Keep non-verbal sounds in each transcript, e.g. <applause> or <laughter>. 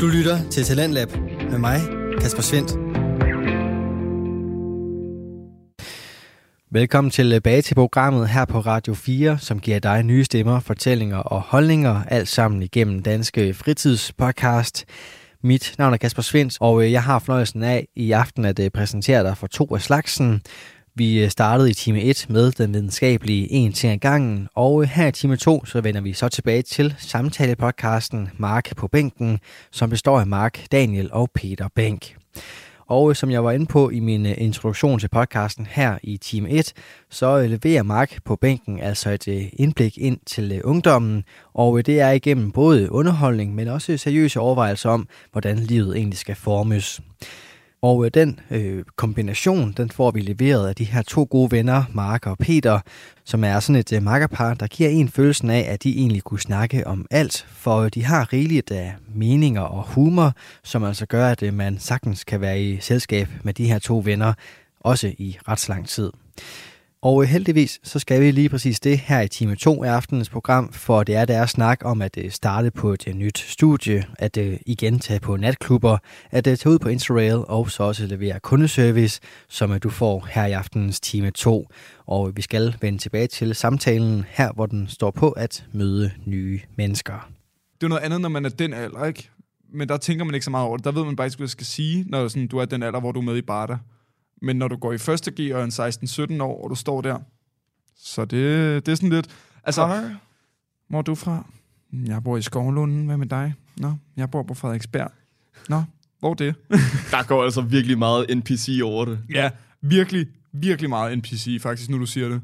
Du lytter til Talentlab med mig, Kasper Svendt. Velkommen tilbage øh, til programmet her på Radio 4, som giver dig nye stemmer, fortællinger og holdninger, alt sammen igennem Danske Fritidspodcast. Mit navn er Kasper Svens, og øh, jeg har fornøjelsen af i aften at øh, præsentere dig for to af slagsen. Vi øh, startede i time 1 med den videnskabelige en ting ad gangen, og øh, her i time 2 så vender vi så tilbage til samtalepodcasten Mark på bænken, som består af Mark, Daniel og Peter Bænk. Og øh, som jeg var inde på i min introduktion til podcasten her i time 1, så leverer Mark på bænken altså et indblik ind til ungdommen, og det er igennem både underholdning, men også seriøse overvejelser om, hvordan livet egentlig skal formes. Og øh, den øh, kombination, den får vi leveret af de her to gode venner, Mark og Peter, som er sådan et øh, makkerpar, der giver en følelsen af, at de egentlig kunne snakke om alt, for øh, de har rigeligt af meninger og humor, som altså gør, at øh, man sagtens kan være i selskab med de her to venner, også i ret lang tid. Og øh, heldigvis så skal vi lige præcis det her i time 2 af aftenens program, for det er der snak om at øh, starte på et øh, nyt studie, at igen tage på natklubber, at tage ud på Interrail og så også levere kundeservice, som du får her i aftenens time 2. Og vi skal vende tilbage til samtalen her, hvor den står på at møde nye mennesker. Det er noget andet, når man er den alder, ikke? Men der tænker man ikke så meget over det. Der ved man bare ikke, hvad jeg skal sige, når sådan, du er den alder, hvor du er med i Barter. Men når du går i første G og er en 16-17 år, og du står der, så det, det er sådan lidt... Altså, Hej. hvor er du fra? Jeg bor i Skovlunden. Hvad med dig? Nå, jeg bor på Frederiksberg. Nå, hvor er det? <laughs> Der går altså virkelig meget NPC over det. Ja, virkelig, virkelig meget NPC, faktisk, nu du siger det.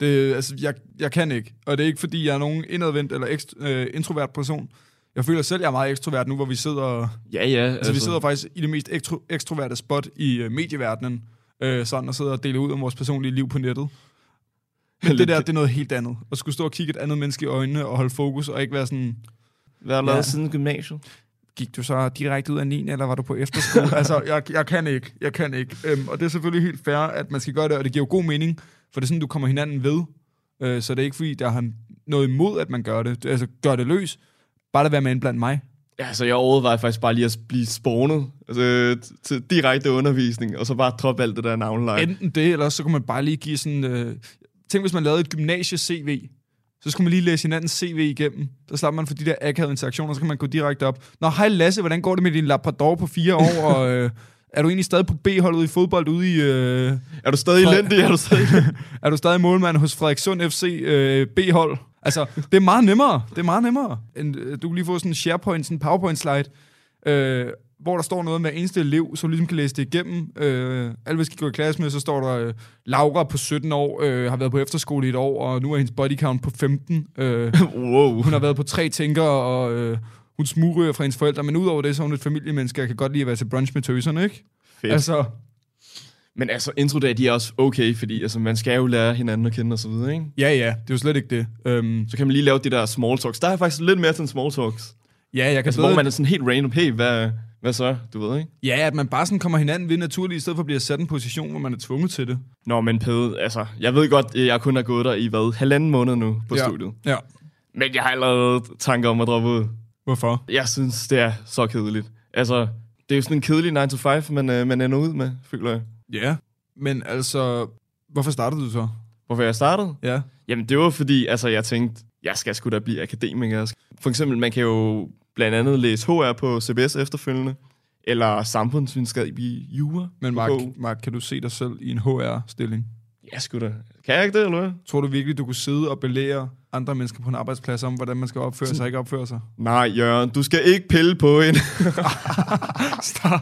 det altså, jeg, jeg kan ikke. Og det er ikke, fordi jeg er nogen indadvendt eller ekstra, øh, introvert person. Jeg føler selv, at jeg er meget ekstrovert nu, hvor vi sidder... Ja, ja. Altså, altså. vi sidder faktisk i det mest ekstro, ekstroverte spot i uh, medieverdenen øh, sådan og sidder og deler ud om vores personlige liv på nettet. Men det der, det er noget helt andet. At skulle stå og kigge et andet menneske i øjnene og holde fokus, og ikke være sådan... Hvad har du lavet ja. siden gymnasiet? Gik du så direkte ud af 9, eller var du på efterskole? <laughs> altså, jeg, jeg kan ikke. Jeg kan ikke. Øhm, og det er selvfølgelig helt fair, at man skal gøre det, og det giver jo god mening, for det er sådan, du kommer hinanden ved. Øh, så det er ikke, fordi der har noget imod, at man gør det. Altså, gør det løs. Bare lad være med blandt mig. Ja, så jeg overvejede faktisk bare lige at blive spawnet altså, til direkte undervisning, og så bare droppe alt det der navneleje. Enten det, eller så kunne man bare lige give sådan... Øh, tænk, hvis man lavede et gymnasie-CV, så skulle man lige læse hinandens CV igennem. Så slapper man for de der akavede interaktioner, så kan man gå direkte op. Nå, hej Lasse, hvordan går det med din Labrador på fire år? <laughs> og, øh, er du egentlig stadig på B-holdet i fodbold ude i... Øh, er du stadig elendig? Er du stadig, <laughs> er du stadig målmand hos Frederikssund FC øh, B-hold? Altså, det er meget nemmere. Det er meget nemmere. End, øh, du kan lige få sådan en SharePoint, sådan en PowerPoint-slide, øh, hvor der står noget med eneste elev, så du ligesom kan læse det igennem. Øh, alle, vi skal gå i klasse med, så står der, øh, Laura på 17 år, øh, har været på efterskole i et år, og nu er hendes body count på 15. Øh, <laughs> wow. Hun har været på tre tænker, og øh, hun smugryger fra hendes forældre, men udover det, så er hun et familiemenneske, jeg kan godt lide at være til brunch med tøserne, ikke? Fedt. Altså, men altså, introdag, de er også okay, fordi altså, man skal jo lære hinanden at kende og så videre, ikke? Ja, ja, det er jo slet ikke det. Um, så kan man lige lave de der small talks. Der er faktisk lidt mere til small talks. Ja, jeg kan altså, bedre... hvor man er sådan helt random, hey, hvad, hvad så, du ved, ikke? Ja, at man bare sådan kommer hinanden ved naturligt, i stedet for at blive sat i en position, hvor man er tvunget til det. Nå, men Pede, altså, jeg ved godt, jeg kun har gået der i, hvad, halvanden måned nu på ja. studiet. Ja. Men jeg har allerede tanker om at droppe ud. Hvorfor? Jeg synes, det er så kedeligt. Altså, det er jo sådan en kedelig 9 to 5, man, øh, man ender ud med, føler jeg. Ja, men altså, hvorfor startede du så? Hvorfor jeg startede? Ja. Jamen, det var fordi, altså, jeg tænkte, jeg skal sgu da blive akademiker. For eksempel, man kan jo blandt andet læse HR på CBS efterfølgende, eller samfundsvidenskab i jura. Men Mark, Mark, kan du se dig selv i en HR-stilling? Ja, sgu da. Kan jeg ikke det, eller hvad? Tror du virkelig, du kunne sidde og belære andre mennesker på en arbejdsplads om, hvordan man skal opføre sig og ikke opføre sig? Nej, Jørgen, du skal ikke pille på en. <laughs> <laughs> Stop.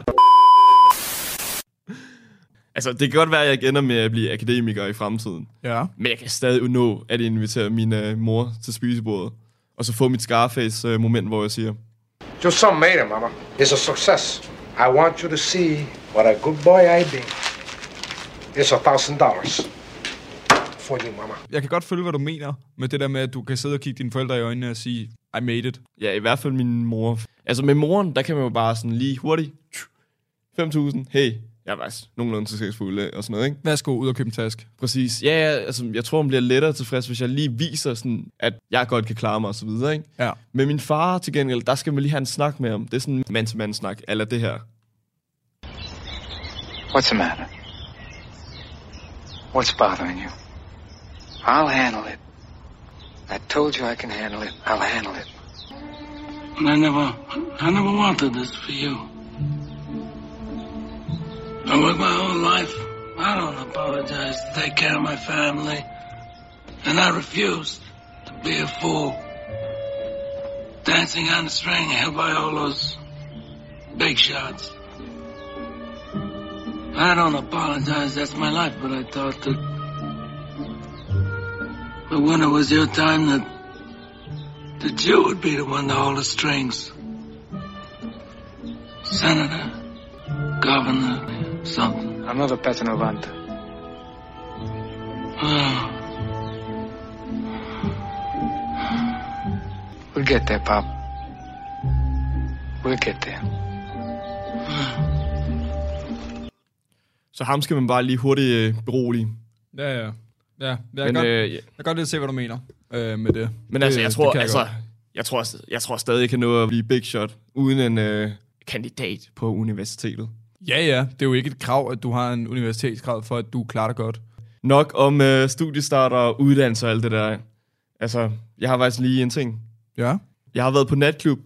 Altså, det kan godt være, at jeg ikke ender med at blive akademiker i fremtiden. Ja. Men jeg kan stadig nå at invitere min uh, mor til spisebordet. Og så få mit Scarface-moment, uh, hvor jeg siger... Just some made it, mama. It's a success. I want you to see what a good boy I be. It's a thousand dollars for you, mama. Jeg kan godt følge, hvad du mener med det der med, at du kan sidde og kigge dine forældre i øjnene og sige, I made it. Ja, i hvert fald min mor. Altså med moren, der kan man jo bare sådan lige hurtigt... 5.000, hey, jeg faktisk nogenlunde succesfuld øh, og sådan noget, ikke? Værsgo, ud og købe en task. Præcis. Ja, ja, altså, jeg tror, hun bliver lettere tilfreds, hvis jeg lige viser, sådan, at jeg godt kan klare mig og så videre, ikke? Ja. Men min far til gengæld, der skal man lige have en snak med ham. Det er sådan en mand-til-mand snak, eller det her. What's the matter? What's bothering you? I'll handle it. I told you I can handle it. I'll handle it. I never, I never wanted this for you. I worked my whole life. I don't apologize to take care of my family. And I refuse to be a fool. Dancing on a string held by all those big shots. I don't apologize, that's my life, but I thought that, that when it was your time that that you would be the one to hold the strings. Senator, governor, something. I'm not a Petronovanta. Oh, <sighs> We'll get there, Pop. We'll get there. <sighs> Så ham skal man bare lige hurtigt øh, berolige. Ja, ja. Ja, jeg kan, Men, godt, øh, jeg kan godt lidt se, hvad du mener øh, med det. Men altså, det, jeg det tror, kan altså, godt. jeg, tror, jeg tror stadig, jeg kan nå at blive big shot, uden en øh, kandidat på universitetet. Ja, ja. Det er jo ikke et krav, at du har en universitetsgrad for, at du klarer det godt. Nok om øh, studiestarter og uddannelse og alt det der. Altså, jeg har faktisk lige en ting. Ja. Jeg har været på natklub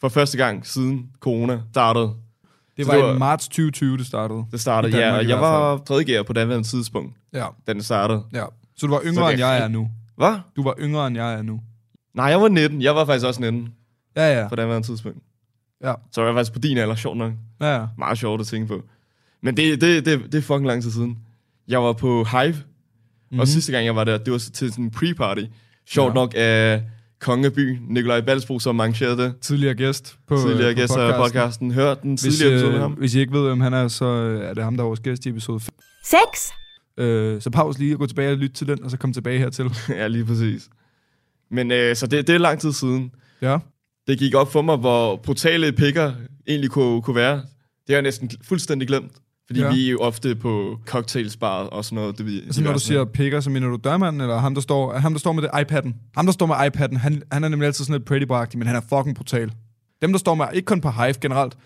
for første gang siden corona startede. Det var, det var- i marts 2020, det startede. Det startede, Danmark ja, og jeg var 3. gear på daværende tidspunkt, Ja, da det startede. ja. Så du var yngre, det end jeg er nu. Hvad? Du var yngre, end jeg er nu. Nej, jeg var 19. Jeg var faktisk også 19 Ja, ja. på daværende tidspunkt. Ja, Så var jeg faktisk på din alder, sjovt nok. ja, ja. Meget sjovt at tænke på. Men det, det, det, det er fucking lang tid siden. Jeg var på Hive, mm-hmm. og sidste gang jeg var der, det var til sådan en pre-party. Sjovt Ja. nok af Kongeby, Nikolaj Balsbro, som arrangerede det. Tidligere gæst på, Tidligere øh, på gæst af podcasten. podcasten. Hør den Hvis, tidligere episode med øh, ham. hvis I ikke ved, hvem han er, så øh, er det ham, der er vores gæst i episode 5. Sex? Øh, så pause lige og gå tilbage og lytte til den, og så kom tilbage hertil. <laughs> ja, lige præcis. Men øh, så det, det er lang tid siden. Ja. Det gik op for mig, hvor brutale pikker egentlig kunne, kunne være. Det har jeg næsten fuldstændig glemt. Fordi Ja. vi er jo ofte på cocktailsbar og sådan noget. Det, vi, Altså, når du siger pikker, så mener du dørmanden, eller ham, der står, ham, der står med det iPad'en? Ham, der står med iPad'en, han, han er nemlig altid sådan lidt pretty boy men han er fucking brutal. Dem, der står med, ikke kun på Hive generelt,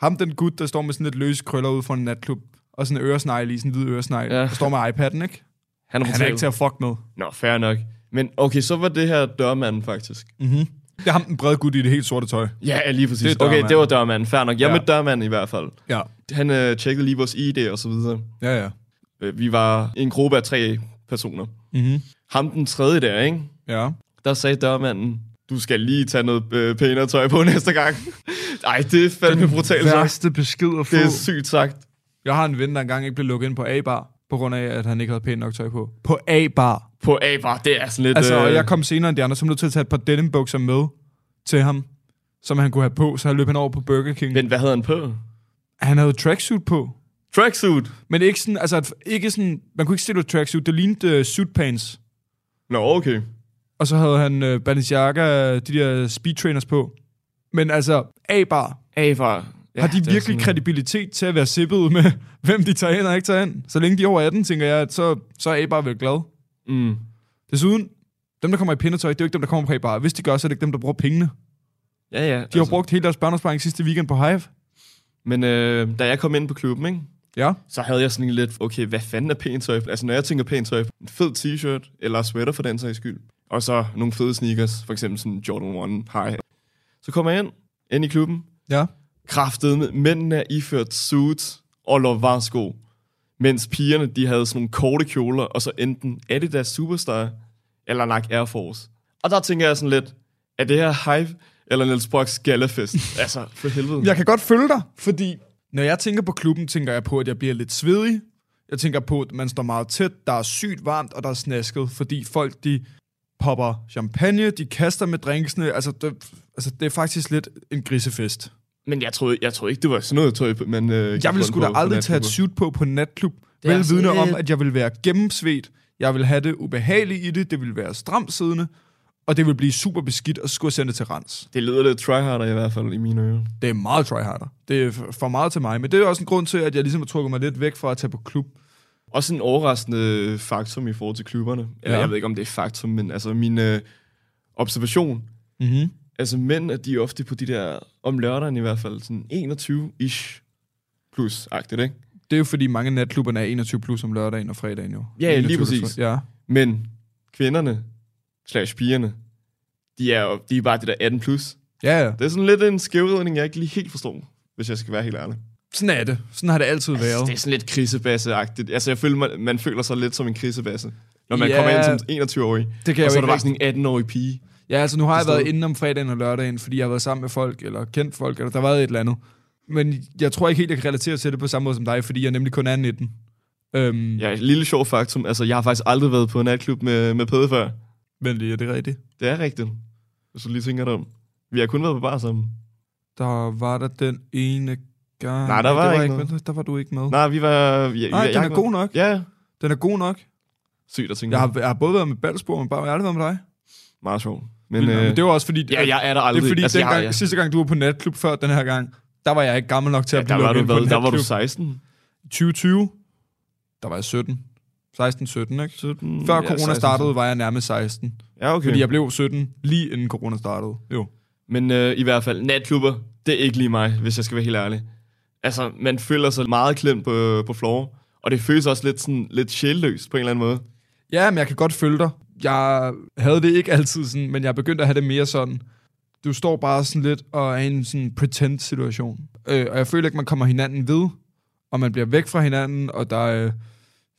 ham, den gut, der står med sådan lidt løse krøller ude for en natklub, og sådan en øresnegl i, sådan en hvid øresnegl, ja. Der står med iPad'en, ikke? han er Han brutal. er ikke til at fuck med. Nå, fair nok. Men okay, så var det her dørmanden faktisk. Mm-hmm. Det er ham, den brede gut i det helt sorte tøj. Ja, lige præcis. Det okay, det var dørmanden. Fair nok. Jeg Ja. mødte dørmanden i hvert fald. Ja. Han øh, tjekkede lige vores ID og så videre. Ja, ja. Øh, Vi var en gruppe af tre personer. Mm-hmm. Ham den tredje der, ikke? Ja. Der sagde dørmanden, du skal lige tage noget øh, pænere tøj på <laughs> næste gang. Ej, det er fandme brutalt sagt. værste besked at få. Det er sygt sagt. Jeg har en ven, der engang ikke blev lukket ind på A-bar, på grund af, at han ikke havde pænt nok tøj på. På A-bar. På A-bar, det er sådan lidt... Altså, og øh, jeg kom senere end de andre, så nødt til at tage et par denimbukser med til ham, som han kunne have på, så han løb han over på Burger King. Men hvad havde han på? Han havde tracksuit på, Tracksuit. men ikke sådan, altså, ikke sådan, man kunne ikke stille et tracksuit, det lignede uh, suit pants. Nå, okay. Og så havde han uh, Balenciaga, de der speed trainers på. Men altså, A-bar, A-bar. ja, har de det virkelig sådan- kredibilitet til at være sippet med, <laughs> hvem de tager ind og ikke tager ind? Så længe de er over 18, tænker jeg, at så, så er A-bar vel glad. Mm. Desuden, dem, der kommer i pindetøj, det er jo ikke dem, der kommer på A-bar. Hvis de gør, så er det ikke dem, der bruger pengene. Ja, ja. De altså. har brugt hele deres børneopsparing sidste weekend på Hive. Men øh, da jeg kom ind på klubben, ikke? Ja. så havde jeg sådan lidt, okay, hvad fanden er pænt tøj? Altså, når jeg tænker pænt tøj, en fed t-shirt, eller sweater for den sags skyld. Og så nogle fede sneakers, for eksempel sådan Jordan 1 High. Så kommer jeg ind, ind i klubben. Ja. Kraftet med mændene er iført suits og Lovar-sko. Mens pigerne, de havde sådan nogle korte kjoler, og så enten Adidas Superstar, eller Nike Air Force. Og der tænker jeg sådan lidt, er det her Hive, eller Niels Brocks Gallafest? <laughs> altså, for helvede. Jeg kan godt følge dig, fordi når jeg tænker på klubben, tænker jeg på, at jeg bliver lidt svedig. Jeg tænker på, at man står meget tæt, der er sygt varmt, og der er snasket, fordi folk, de popper champagne, de kaster med drinksene. Altså, det, altså, det er faktisk lidt en grisefest. Men jeg troede, jeg troede ikke, det var sådan noget tøj, men... Øh, Jeg ville sgu da aldrig tage et suit på på en natklub. Vel vidne om, at jeg vil være gennemsvedt. Jeg vil have det ubehageligt i det. Det vil være stramt siddende. og det vil blive super beskidt, og så skulle jeg sende det til rens. Det lyder lidt tryharder i hvert fald i mine ører. Det er meget tryharder. Det er for meget til mig, men det er også en grund til, at jeg ligesom har trukket mig lidt væk fra at tage på klub. Også en overraskende faktum i forhold til klubberne. Eller ja. jeg ved ikke, om det er faktum, men altså min øh, observation. Mm-hmm. Altså mænd, at de er ofte på de der, om lørdagen i hvert fald, sådan 21-ish plus-agtigt, ikke? Det er jo fordi mange natklubberne er 21 plus om lørdagen og fredagen jo. Ja, ja, lige 21 præcis. Ja. Men kvinderne, slash pigerne, de er jo de er bare det der 18 plus. ja, ja. Det er sådan lidt en skævridning, jeg ikke lige helt forstår, hvis jeg skal være helt ærlig. Sådan er det. Sådan har det altid Altså, været. det er sådan lidt krisebasse-agtigt. Altså, jeg føler, man, man føler sig lidt som en krisebasse, når man Ja. kommer ind som 21-årig. Det kan jeg og så jo er der ikke bare sådan en 18-årig pige. Ja, altså nu har jeg været inde om fredagen og lørdagen, fordi jeg har været sammen med folk, eller kendt folk, eller der har været et eller andet. Men jeg tror ikke helt, jeg kan relatere til det på samme måde som dig, fordi jeg nemlig kun er 19. Øhm, Ja, et lille sjov faktum. Altså, jeg har faktisk aldrig været på en natklub med, med Pede før. Men lige, er det rigtigt? Det er rigtigt. Hvis du lige tænker dig om. Vi har kun været på bar sammen. Der var der den ene gang... Nej, der var det ikke med. noget. Der var du ikke med. Nej, vi var... Ja, Nej, jeg, den jeg, er god nok. Ja, Den er god nok. sygt at tænke. Jeg har, jeg har både været med Balsborg, men bare jeg har aldrig været med dig. Meget sjovt. Men, Men, øh, men det var også fordi... ja, jeg er der aldrig. Det er fordi, altså, dengang, jeg, jeg, sidste gang, du var på natklub før den her gang, der var jeg ikke gammel nok til ja, at blive lukket på der var du natklub. 16. 2020, der var jeg 17. 16-17, ikke? 17, Før ja, corona 16. startede, var jeg nærmest 16. Ja, okay. Fordi jeg blev 17 lige inden corona startede. Jo. Men øh, i hvert fald, natklubber, det er ikke lige mig, hvis jeg skal være helt ærlig. Altså, man føler sig meget klemt på, på floor, og det føles også lidt, sådan, lidt sjælløst på en eller anden måde. Ja, men jeg kan godt følge dig. Jeg havde det ikke altid sådan, men jeg begyndte at have det mere sådan. Du står bare sådan lidt og er i en sådan pretend-situation. Øh, og jeg føler ikke, man kommer hinanden ved, og man bliver væk fra hinanden, og der er... Øh,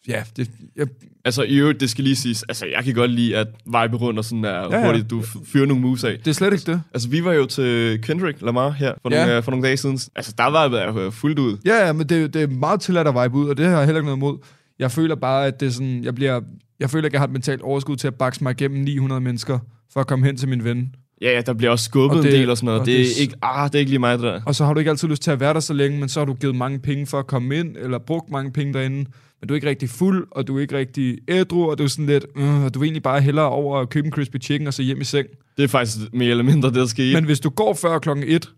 ja, det, jeg, Altså, i øvrigt, det skal lige siges, altså, jeg kan godt lide, at vibe rundt og sådan der ja. ja, hurtigt, du fyrer nogle moves af. det er slet ikke det. Altså, vi var jo til Kendrick Lamar her for, Ja. nogle, øh, for nogle dage siden. Altså, der var jeg jo fuldt ud. Ja, ja, men det, det er meget tilladt at vibe ud, og det har jeg heller ikke noget imod. Jeg føler bare, at det er sådan, jeg bliver... Jeg føler ikke, jeg har et mentalt overskud til at bakse mig igennem 900 mennesker, for at komme hen til min ven. Ja, ja, der bliver også skubbet Og en det- del og sådan noget. og Det, det er ikke, ah, det er ikke lige mig, det der. Og så har du ikke altid lyst til at være der så længe, men så har du givet mange penge for at komme ind, eller brugt mange penge derinde, men du er ikke rigtig fuld, og du er ikke rigtig ædru, og du er sådan lidt, øh, og du vil egentlig bare hellere over at købe en crispy chicken og så hjem i seng. Det er faktisk mere eller mindre det, der sker. Men hvis du går før klokken 1,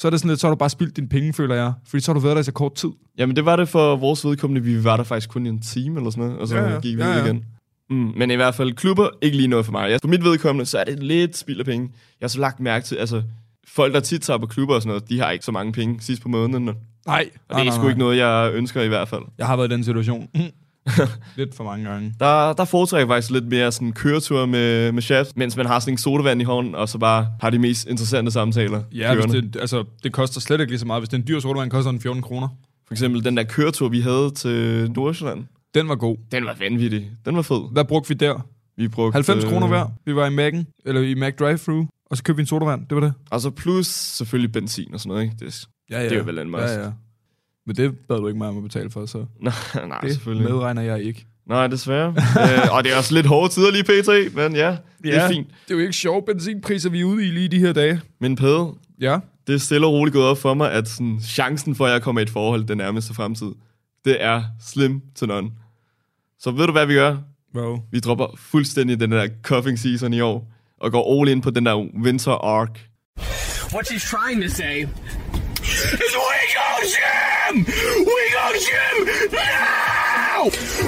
så er det sådan lidt, så har du bare spildt dine penge, føler jeg. Fordi så har du været der i så kort tid. Jamen, det var det for vores vedkommende. Vi var der faktisk kun i en time eller sådan noget, og så Ja, ja, gik vi Ja, ja. igen. Mm, men i hvert fald, klubber, ikke lige noget for mig. Jeg, for mit vedkommende, så er det lidt spild af penge. Jeg har så lagt mærke til, altså, folk, der tit tager på klubber og sådan noget, de har ikke så mange penge sidst på måneden. Og Nej, det er sgu ikke noget, jeg ønsker i hvert fald. Jeg har været i den situation. <clears throat> <laughs> lidt for mange gange. Der, der foretrækker jeg faktisk lidt mere sådan køretur med, med chef, mens man har sådan en sodavand i hånden, og så bare har de mest interessante samtaler. Ja, hvis det, altså, det koster slet ikke lige så meget. Hvis det er en dyr sodavand, koster den 14 kroner. For eksempel den der køretur, vi havde til Nordsjælland. Den var god. Den var vanvittig. Den var fed. Hvad brugte vi der? Vi brugte, 90 kroner øh, hver. Vi var i Mac'en, eller i Mac Drive-Thru, og så købte vi en sodavand. Det var det. Og så plus selvfølgelig benzin og sådan noget, ikke? Det, Ja, Det er jo vel en must. Ja, ja. Men det bad du ikke mig om at betale for, så <laughs> nej, nej, det selvfølgelig. medregner jeg ikke. Nej, desværre. øh, og det er også lidt hårde tider lige pt, men ja, det er fint. Det er jo ikke sjove benzinpriser, vi er ude i lige de her dage. Men Pede, Ja. det er stille og roligt gået op for mig, at sådan, chancen for, at jeg kommer i et forhold den nærmeste fremtid, det er slim til none. Så ved du, hvad vi gør? Wow. Vi dropper fuldstændig den der cuffing season i år, og går all in på den der winter arc. What she's trying to say is we go gym! We go gym Now!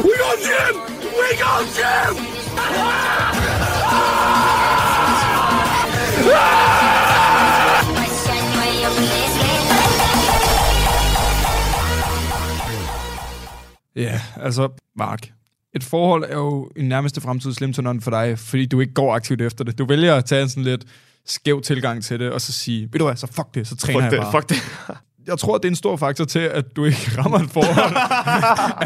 We go gym! We go gym! Ja, altså, Mark. Et forhold er jo i nærmeste fremtid slim for dig, fordi du ikke går aktivt efter det. Du vælger at tage en sådan lidt skæv tilgang til det, og så sige, ved du hvad, så fuck det, så træner Fuck jeg det, bare. fuck det. Jeg tror, det er en stor faktor til, at du ikke <laughs> rammer et forhold.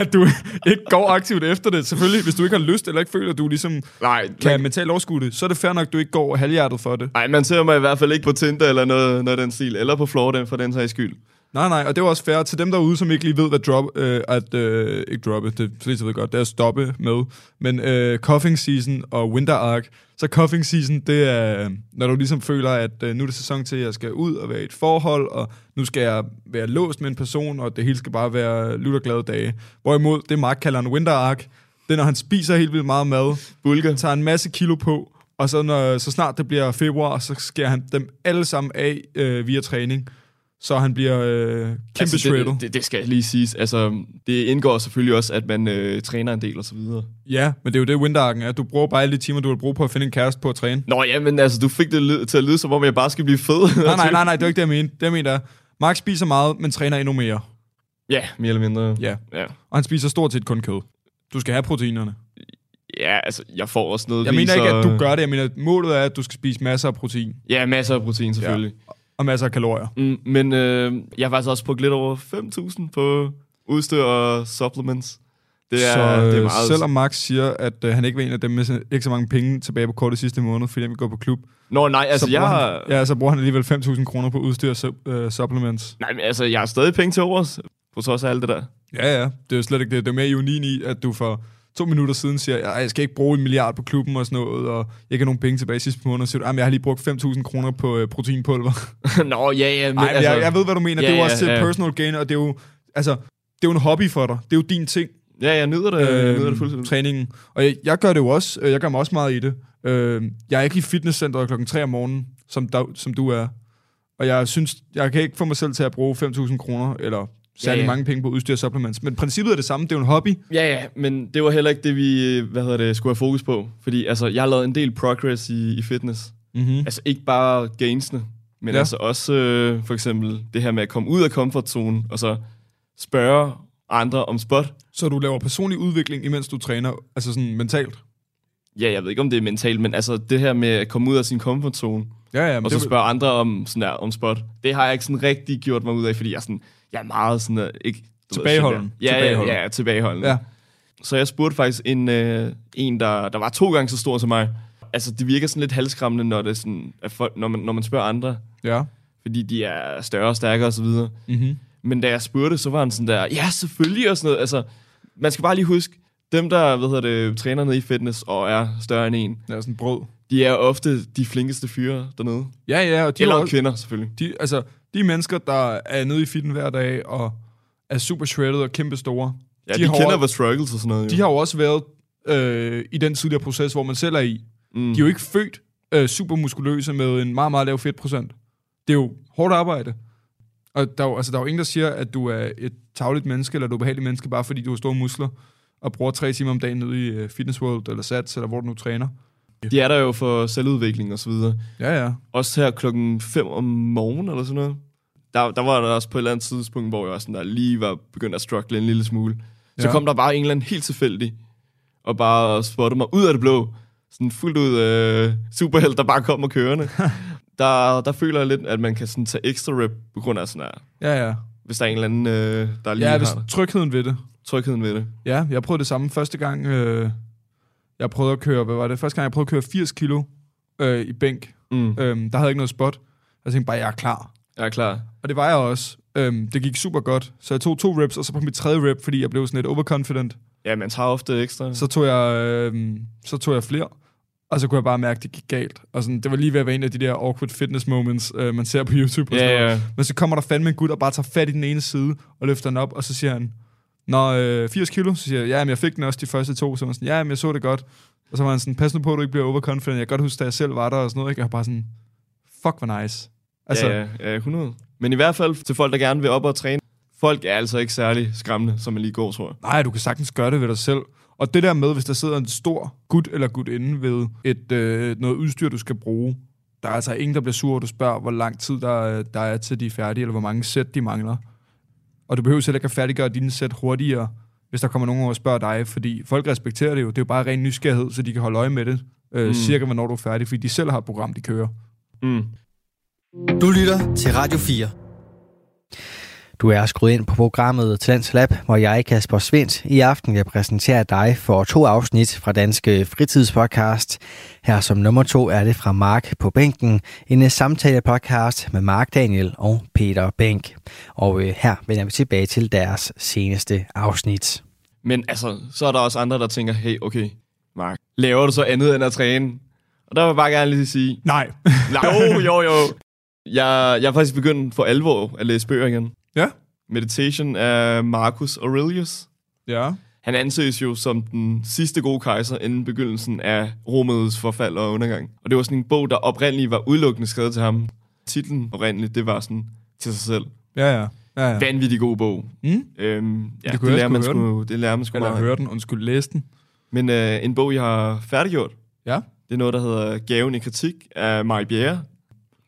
at du ikke går aktivt efter det. Selvfølgelig, hvis du ikke har lyst, eller ikke føler, at du ligesom Nej, kan man, mentalt overskue det, så er det fair nok, at du ikke går halvhjertet for det. nej, man ser mig i hvert fald ikke på Tinder eller noget, noget den stil, eller på Florida for den sags skyld. Nej, nej, og det jo også fair til dem derude, som ikke lige ved, hvad drop, øh, at, øh, ikke droppe, det er ved godt, det er at stoppe med, men øh, cuffing season og winter arc, så cuffing season, det er, når du ligesom føler, at øh, nu er det sæson til, at jeg skal ud og være i et forhold, og nu skal jeg være låst med en person, og det hele skal bare være lutterglade dage. Hvorimod det Mark kalder en winter arc, det er, når han spiser helt vildt meget mad, Bulga. tager en masse kilo på, Og så, når, så snart det bliver februar, så skærer han dem alle sammen af øh, via træning. Så han bliver øh, kæmpe altså, shredded. det, det, det skal lige siges. Altså, det indgår selvfølgelig også, at man øh, træner en del og så videre. Ja, men det er jo det, Windarken er. Du bruger bare alle de timer, du vil bruge på at finde en kæreste på at træne. Nå ja, men altså, du fik det til at lyde, som om jeg bare skal blive fed. <laughs> Nej, nej, nej, nej, det er ikke det, jeg mener. Det, jeg mener er, Mark spiser meget, men træner endnu mere. Ja, mere eller mindre. Ja. Ja, Og han spiser stort set kun kød. Du skal have proteinerne. ja altså, jeg får også noget Jeg mener ikke, at du gør det. Jeg mener, at målet er, at du skal spise masser af protein Ja, masser af protein selvfølgelig. Og masser af kalorier. Mm, men øh, jeg har faktisk også brugt lidt over 5.000 på udstyr og supplements. Det er, så det er øh, meget... selvom Max siger, at øh, han ikke var en af dem med ikke så mange penge tilbage på kortet sidste måned, fordi han vil gå på klub, Nå, nej, altså så, jeg har... han, ja, så bruger han alligevel 5.000 kroner på udstyr og su- øh, supplements. Nej, men altså, jeg har stadig penge til overs, på trods af alt det der. Ja, ja. Det er jo slet ikke det. Det er mere ironien i, at du for to minutter siden siger, at jeg skal ikke bruge en milliard på klubben og sådan noget, og jeg ikke har nogen penge tilbage sidste måned, og så siger du, at jeg har lige brugt 5.000 kroner på øh, proteinpulver. <laughs> Nå, ja, ja, men Nej, altså... jeg, jeg ved, hvad du mener. Ja, det er jo ja, også ja. personal gain, og det er jo, altså, det er jo en hobby for dig. Det er jo din ting. Ja, jeg nyder det, jeg nyder det øh, fuldstændig. træningen. Og jeg, jeg gør det jo også. øh, Jeg gør mig også meget i det. Øh, jeg er ikke i fitnesscenteret klokken 3 om morgenen, som, da, som du er. Og jeg synes, jeg kan ikke få mig selv til at bruge 5.000 kroner, eller særlig Ja, ja. mange penge på udstyr og supplements. Men princippet er det samme. Det er jo en hobby. Ja, ja, men det var heller ikke det, vi hvad hedder det, skulle have fokus på. Fordi altså, jeg har lavet en del progress i, i fitness. Mm-hmm. Altså ikke bare gainsene, men Ja. altså også øh, for eksempel det her med at komme ud af komfortzonen, og så spørge andre om spot. Så du laver personlig udvikling, imens du træner, altså sådan mentalt? Ja, jeg ved ikke, om det er mentalt, men altså det her med at komme ud af sin komfortzone, Ja, ja. Og så spørge andre om, sådan der, om spot. Det har jeg ikke sådan rigtig gjort mig ud af, fordi jeg sådan, jeg er meget sådan, uh, ikke... du ved, Tilbageholden. Ja, Tilbageholden. ja, ja, tilbageholden. Ja. Så jeg spurgte faktisk en, øh, en der, der var to gange så stor som mig. Altså, det virker sådan lidt halskræmmende, når, det er sådan, at folk, når, man, når man spørger andre, ja. fordi de er større og stærkere osv. Mm-hmm. Men da jeg spurgte, så var han sådan der, ja, selvfølgelig og sådan noget. Altså, man skal bare lige huske, dem der, hvad hedder det, træner nede i fitness og er større end en, Ja, sådan brød. de er ofte de flinkeste fyre dernede. Ja, ja, og de er Eller også, kvinder, selvfølgelig. de, altså, de mennesker, der er nede i fitten hver dag, og er super shredded og kæmpe store, Ja, De de, kender også- hvad struggles og sådan noget. de jo. har jo også været øh, i den tidligere proces, hvor man selv er i. Mm. De er jo ikke født øh, super muskuløse med en meget, meget lav fedtprocent. Det er jo hårdt arbejde. Og der er, jo, altså, der er jo ingen, der siger, at du er et tavligt menneske, eller du er behageligt menneske, bare fordi du har store muskler, og bruger tre timer om dagen nede i øh, Fitness World, eller Sats, eller hvor du nu træner. De er der jo for selvudvikling og så videre. Ja, ja. Også her klokken 5 om morgenen eller sådan noget. Der, der var der også på et eller andet tidspunkt, hvor jeg også sådan der lige var begyndt at struggle en lille smule. Så Ja. kom der bare en eller anden helt tilfældig, og bare spottede mig ud af det blå. Sådan fuldt ud øh, superheld, der bare kommer kørende. <laughs> der, der føler jeg lidt, at man kan sådan tage ekstra rep på grund af sådan her. Ja, ja. Hvis der er en eller anden, øh, der lige Ja, har hvis trygheden ved det. trygheden ved det. Ja, jeg prøvede det samme første gang. Øh, jeg prøvede at køre, hvad var det? Første gang, jeg prøvede at køre 80 kilo øh, i bænk. Mm. Øhm, der havde jeg ikke noget spot. Jeg tænkte bare, jeg er klar. Jeg er klar. Og det var jeg også. Øhm, det gik super godt. Så jeg tog to reps, og så på mit tredje rep, fordi jeg blev sådan lidt overconfident, Ja, man tager ofte ekstra. så tog jeg, øhm, så tog jeg flere. Og så kunne jeg bare mærke, at det gik galt. Og sådan, det var lige ved at være en af de der awkward fitness moments, øh, man ser på YouTube. Og sådan ja, noget. ja. Men så kommer der fandme en gut og bare tager fat i den ene side og løfter den op, og så siger han, Nå, øh, 80 kilo? Så siger jeg, ja, men jeg fik den også de første to. Så var han sådan, ja, men jeg så det godt. Og så var han sådan, pas nu på, at du ikke bliver overconfident. Jeg kan godt huske, da jeg selv var der og sådan noget. Ikke? Jeg var bare sådan, fuck, hvor nice. Altså, ja, ja, ja, 100. Men i hvert fald til folk, der gerne vil op og træne. Folk er altså ikke særlig skræmmende, som man lige går, tror jeg. nej, du kan sagtens gøre det ved dig selv. Og det der med, hvis der sidder en stor gut eller gutinde ved et, øh, noget udstyr, du skal bruge, der er altså ingen, der bliver sur, og du spørger, hvor lang tid der, er- der er til de er færdige, eller hvor mange sæt de mangler. Og du behøver selv ikke at færdiggøre dine sæt hurtigere, hvis der kommer nogen over og spørger dig, fordi folk respekterer det jo. Det er jo bare ren nysgerrighed, så de kan holde øje med det, øh, mm. cirka hvornår du er færdig, fordi de selv har et program, de kører. Mm. Du lytter til Radio 4. Du er skruet ind på programmet Talents Lab, hvor jeg, Kasper Svendt, i aften vil præsentere dig for to afsnit fra Danske Fritidspodcast. Her som nummer to er det fra Mark på bænken, en samtale-podcast med Mark Daniel og Peter Bænk. Og øh, her vender vi tilbage til deres seneste afsnit. Men altså, så er der også andre, der tænker, hey, okay, Mark, laver du så andet end at træne? Og der vil jeg bare gerne lige sige, Nej. <laughs> nej, jo, jo, jo. Jeg, jeg er faktisk begyndt for alvor at læse bøger igen. ja. Meditation af Marcus Aurelius. Ja. han anses jo som den sidste gode kejser inden begyndelsen af Romets forfald og undergang. Og det var sådan en bog, der oprindeligt var udelukkende skrevet til ham. Titlen oprindeligt, det var sådan til sig selv. Ja, ja. ja, ja. Vanvittig god bog. Mm? Øhm, ja, Det det, lærer man sgu, det lærer man sgu Eller meget. høre den, undskyld, læse den. Men øh, en bog, jeg har færdiggjort, Ja. det er noget, der hedder Gaven i kritik af Marie Bjerre.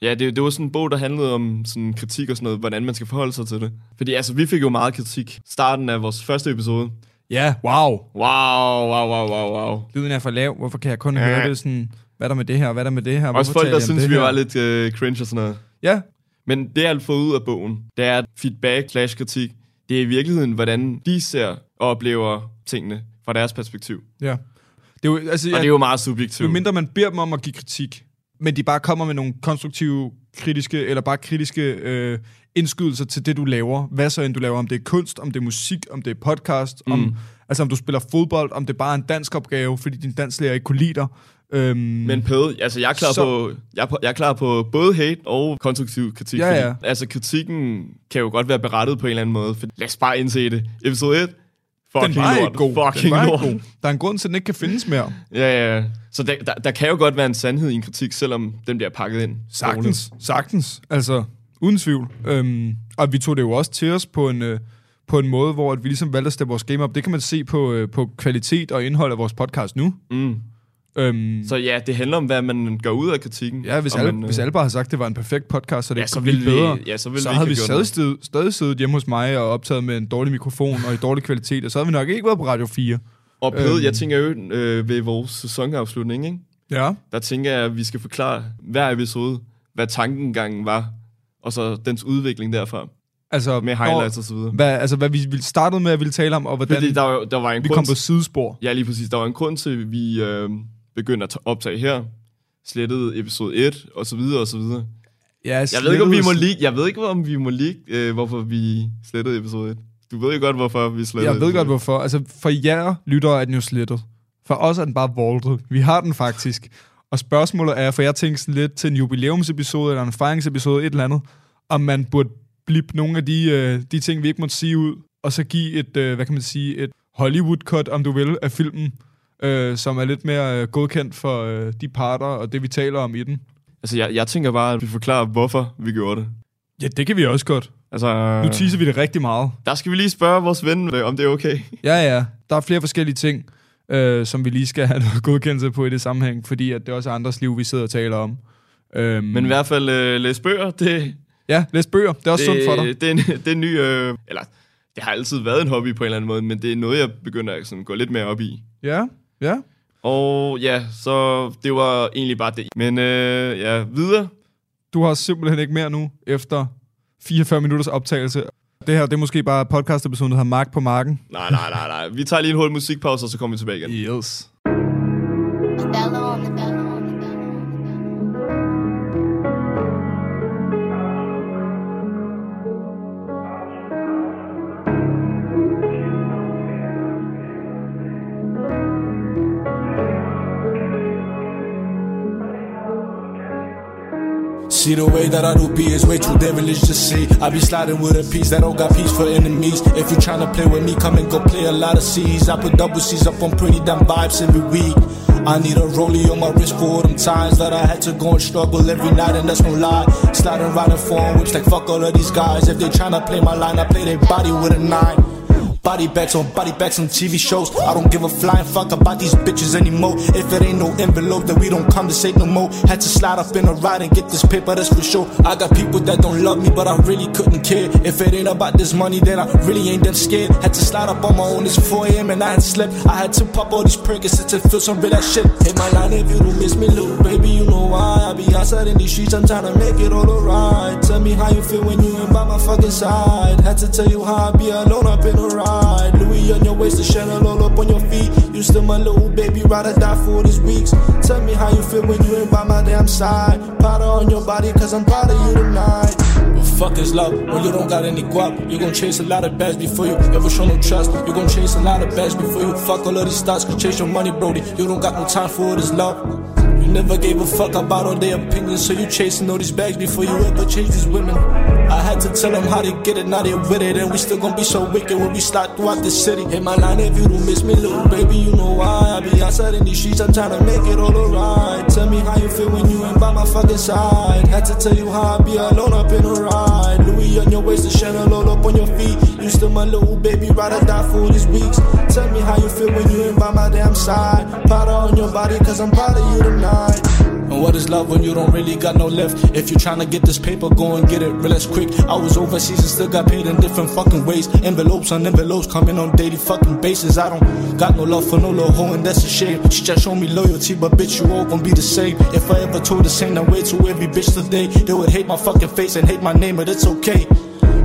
Ja, det, det var sådan en bog, der handlede om sådan kritik og sådan noget, hvordan man skal forholde sig til det. Fordi altså, vi fik jo meget kritik. Starten af vores første episode. Ja, wow. Wow, wow, wow, wow, wow. Lyden er for lav. Hvorfor kan jeg kun Ja. høre det sådan... Hvad er der med det her? Hvad er der med det her? Også Hvorfor folk, taler der synes, det vi her? var lidt øh, cringe og sådan noget. Ja, Men det, jeg har fået ud af bogen, det er, at feedback slash kritik, det er i virkeligheden, hvordan de ser og oplever tingene fra deres perspektiv. ja. Det er jo, altså, Og jeg, det er jo meget subjektivt. jo mindre man beder dem om at give kritik, men de bare kommer med nogle konstruktive, kritiske, eller bare kritiske øh, indskydelser til det, du laver. Hvad så end du laver, om det er kunst, om det er musik, om det er podcast, mm. om, altså om du spiller fodbold, om det bare er en dansk opgave, fordi din danslærer ikke kunne lide dig. Øhm, Men Pede, altså jeg er klar, Så- på, jeg er, på, jeg er klar på både hate og konstruktiv kritik. Ja, fordi, ja. Altså kritikken kan jo godt være berettet på en eller anden måde. For lad os bare indse det. Episode 1. den Fucking var lort. ikke god. Fucking den var lort. ikke god. Der er en grund til, at den ikke kan findes mere. Ja, ja. Så der, der, der kan jo godt være en sandhed i en kritik, selvom den bliver pakket ind. Sagtens, sagtens. Altså, uden tvivl. Øhm, og vi tog det jo også til os på en, øh, på en måde, hvor at vi ligesom valgte at steppe vores game op. Det kan man se på, øh, på kvalitet og indhold af vores podcast nu. Mm. Øhm, Så ja, det handler om, hvad man gør ud af kritikken. ja, hvis, alle, man, hvis alle bare havde sagt, at det var en perfekt podcast, så det ja, ikke så ville bedre, vi, ja, så ville så vi havde vi stadig, sted, stadig siddet hjemme hos mig og optaget med en dårlig mikrofon og i dårlig kvalitet, og så havde vi nok ikke været på Radio 4. noget. Og Pede, Øhm. jeg tænker jo øh, ved vores sæsonafslutning, ikke? Ja. der tænker jeg, at vi skal forklare hver episode, hvad tankengangen var, og så dens udvikling derfra, Altså, med highlights og så videre. Hvad, altså, hvad vi startede med at ville tale om, og hvordan Fordi der, var, der var en vi grund kom på sidespor. Ja, lige præcis. Der var en grund til, at vi øh, begyndte at ta- optage her, slettede episode 1, og så videre, og så videre. Ja, Jeg ved ikke, om vi må lige, jeg ved ikke, om vi må lige, øh, hvorfor vi slettede episode 1. Du ved jo godt, hvorfor vi slettede Jeg ved episode godt, 1. hvorfor. Altså, for jer lyttere er den jo slettet. For os er den bare voltet. Vi har den faktisk. Og spørgsmålet er, for jeg tænker sådan lidt til en jubilæumsepisode, eller en fejringsepisode, et eller andet, om man burde blippe nogle af de, øh, de ting, vi ikke måtte sige ud, og så give et, øh, hvad kan man sige, et Hollywood-cut, om du vil, af filmen, øh, som er lidt mere øh, godkendt for øh, de parter, og det vi taler om i den. Altså, jeg, jeg tænker bare, at vi forklarer, hvorfor vi gjorde det. Ja, det kan vi også godt. Altså, Nu teaser vi det rigtig meget. der skal vi lige spørge vores ven, øh, om det er okay. Ja, ja. Der er flere forskellige ting, øh, som vi lige skal have noget godkendelse på i det sammenhæng, fordi at det også er andres liv, vi sidder og taler om. Øhm, Men i hvert fald øh, læse bøger, det, Ja, læs bøger. Det er også sundt for dig. Det er en, det er en ny, øh, eller det har altid været en hobby på en eller anden måde, men det er noget, jeg begynder at sådan, gå lidt mere op i. Ja, ja. Og ja, så det var egentlig bare det. Men øh, ja, videre. Du har simpelthen ikke mere nu, efter 44 minutters optagelse. Det her, det er måske bare podcast-episoden, der hedder Mark på marken. Nej, nej, nej, nej. Vi tager lige en hurtig musikpause, og så kommer vi tilbage igen. Yes. See the way that I do be is way too devilish to see. I be sliding with a piece that don't got peace for enemies. If you tryna play with me, come and go play a lot of C's. I put double C's up on pretty damn vibes every week. I need a rollie on my wrist for all them times that I had to go and struggle every night, and that's no lie. Sliding in phone whips like fuck all of these guys. If they tryna play my line, I play their body with a nine. Body bags on body bags on TV shows. I don't give a flying fuck about these bitches anymore. If it ain't no envelope, then we don't conversate no more. Had to slide up in a ride and get this paper, that's for sure. I got people that don't love me, but I really couldn't care. If it ain't about this money, then I really ain't that scared. Had to slide up on my own, it's 4 a.m. and I had slept. I had to pop all these Percocets to feel some real shit. Hit my line if you don't miss me, little baby, you know why. I be outside in these streets, I'm trying to make it all alright. Tell me how you feel when you ain't by my fucking side. Had to tell you how I be alone still my little baby, ride or die for these weeks. Tell me how you feel when you ain't by my damn side. Powder on your body, cause I'm proud of you tonight. Fuck is love when you don't got any guap. You gon' chase a lot of bags before you ever show no trust. You gon' chase a lot of bags before you fuck all of these. Cause chase your money, Brody. You don't got no time for this love. You never gave a fuck about all their opinions, so you chasing all these bags before you ever chase these women. Had to tell them how to get it, now they with it. And we still gon' be so wicked when we slide throughout the city. Hit my line if you don't miss me, little baby, you know why. I be outside in these streets, I'm tryna make it all alright. Tell me how you feel when you ain't by my fucking side. Had to tell you how I be alone up in a ride. Louis on your waist, the Chanel all up on your feet. You still my little baby, ride or die for these weeks. Tell me how you feel when you ain't by my damn side. Powder on your body, cause I'm proud of you tonight. And what is love when you don't really got no left? If you're trying to get this paper, go and get it real as quick. I was overseas and still got paid in different fucking ways. Envelopes on envelopes coming on daily fucking basis. I don't got no love for no little hoe, and that's a shame. She just showed me loyalty, but bitch, you all gon' be the same. If I ever told the same, I wait to every bitch today. They would hate my fucking face and hate my name, but it's okay.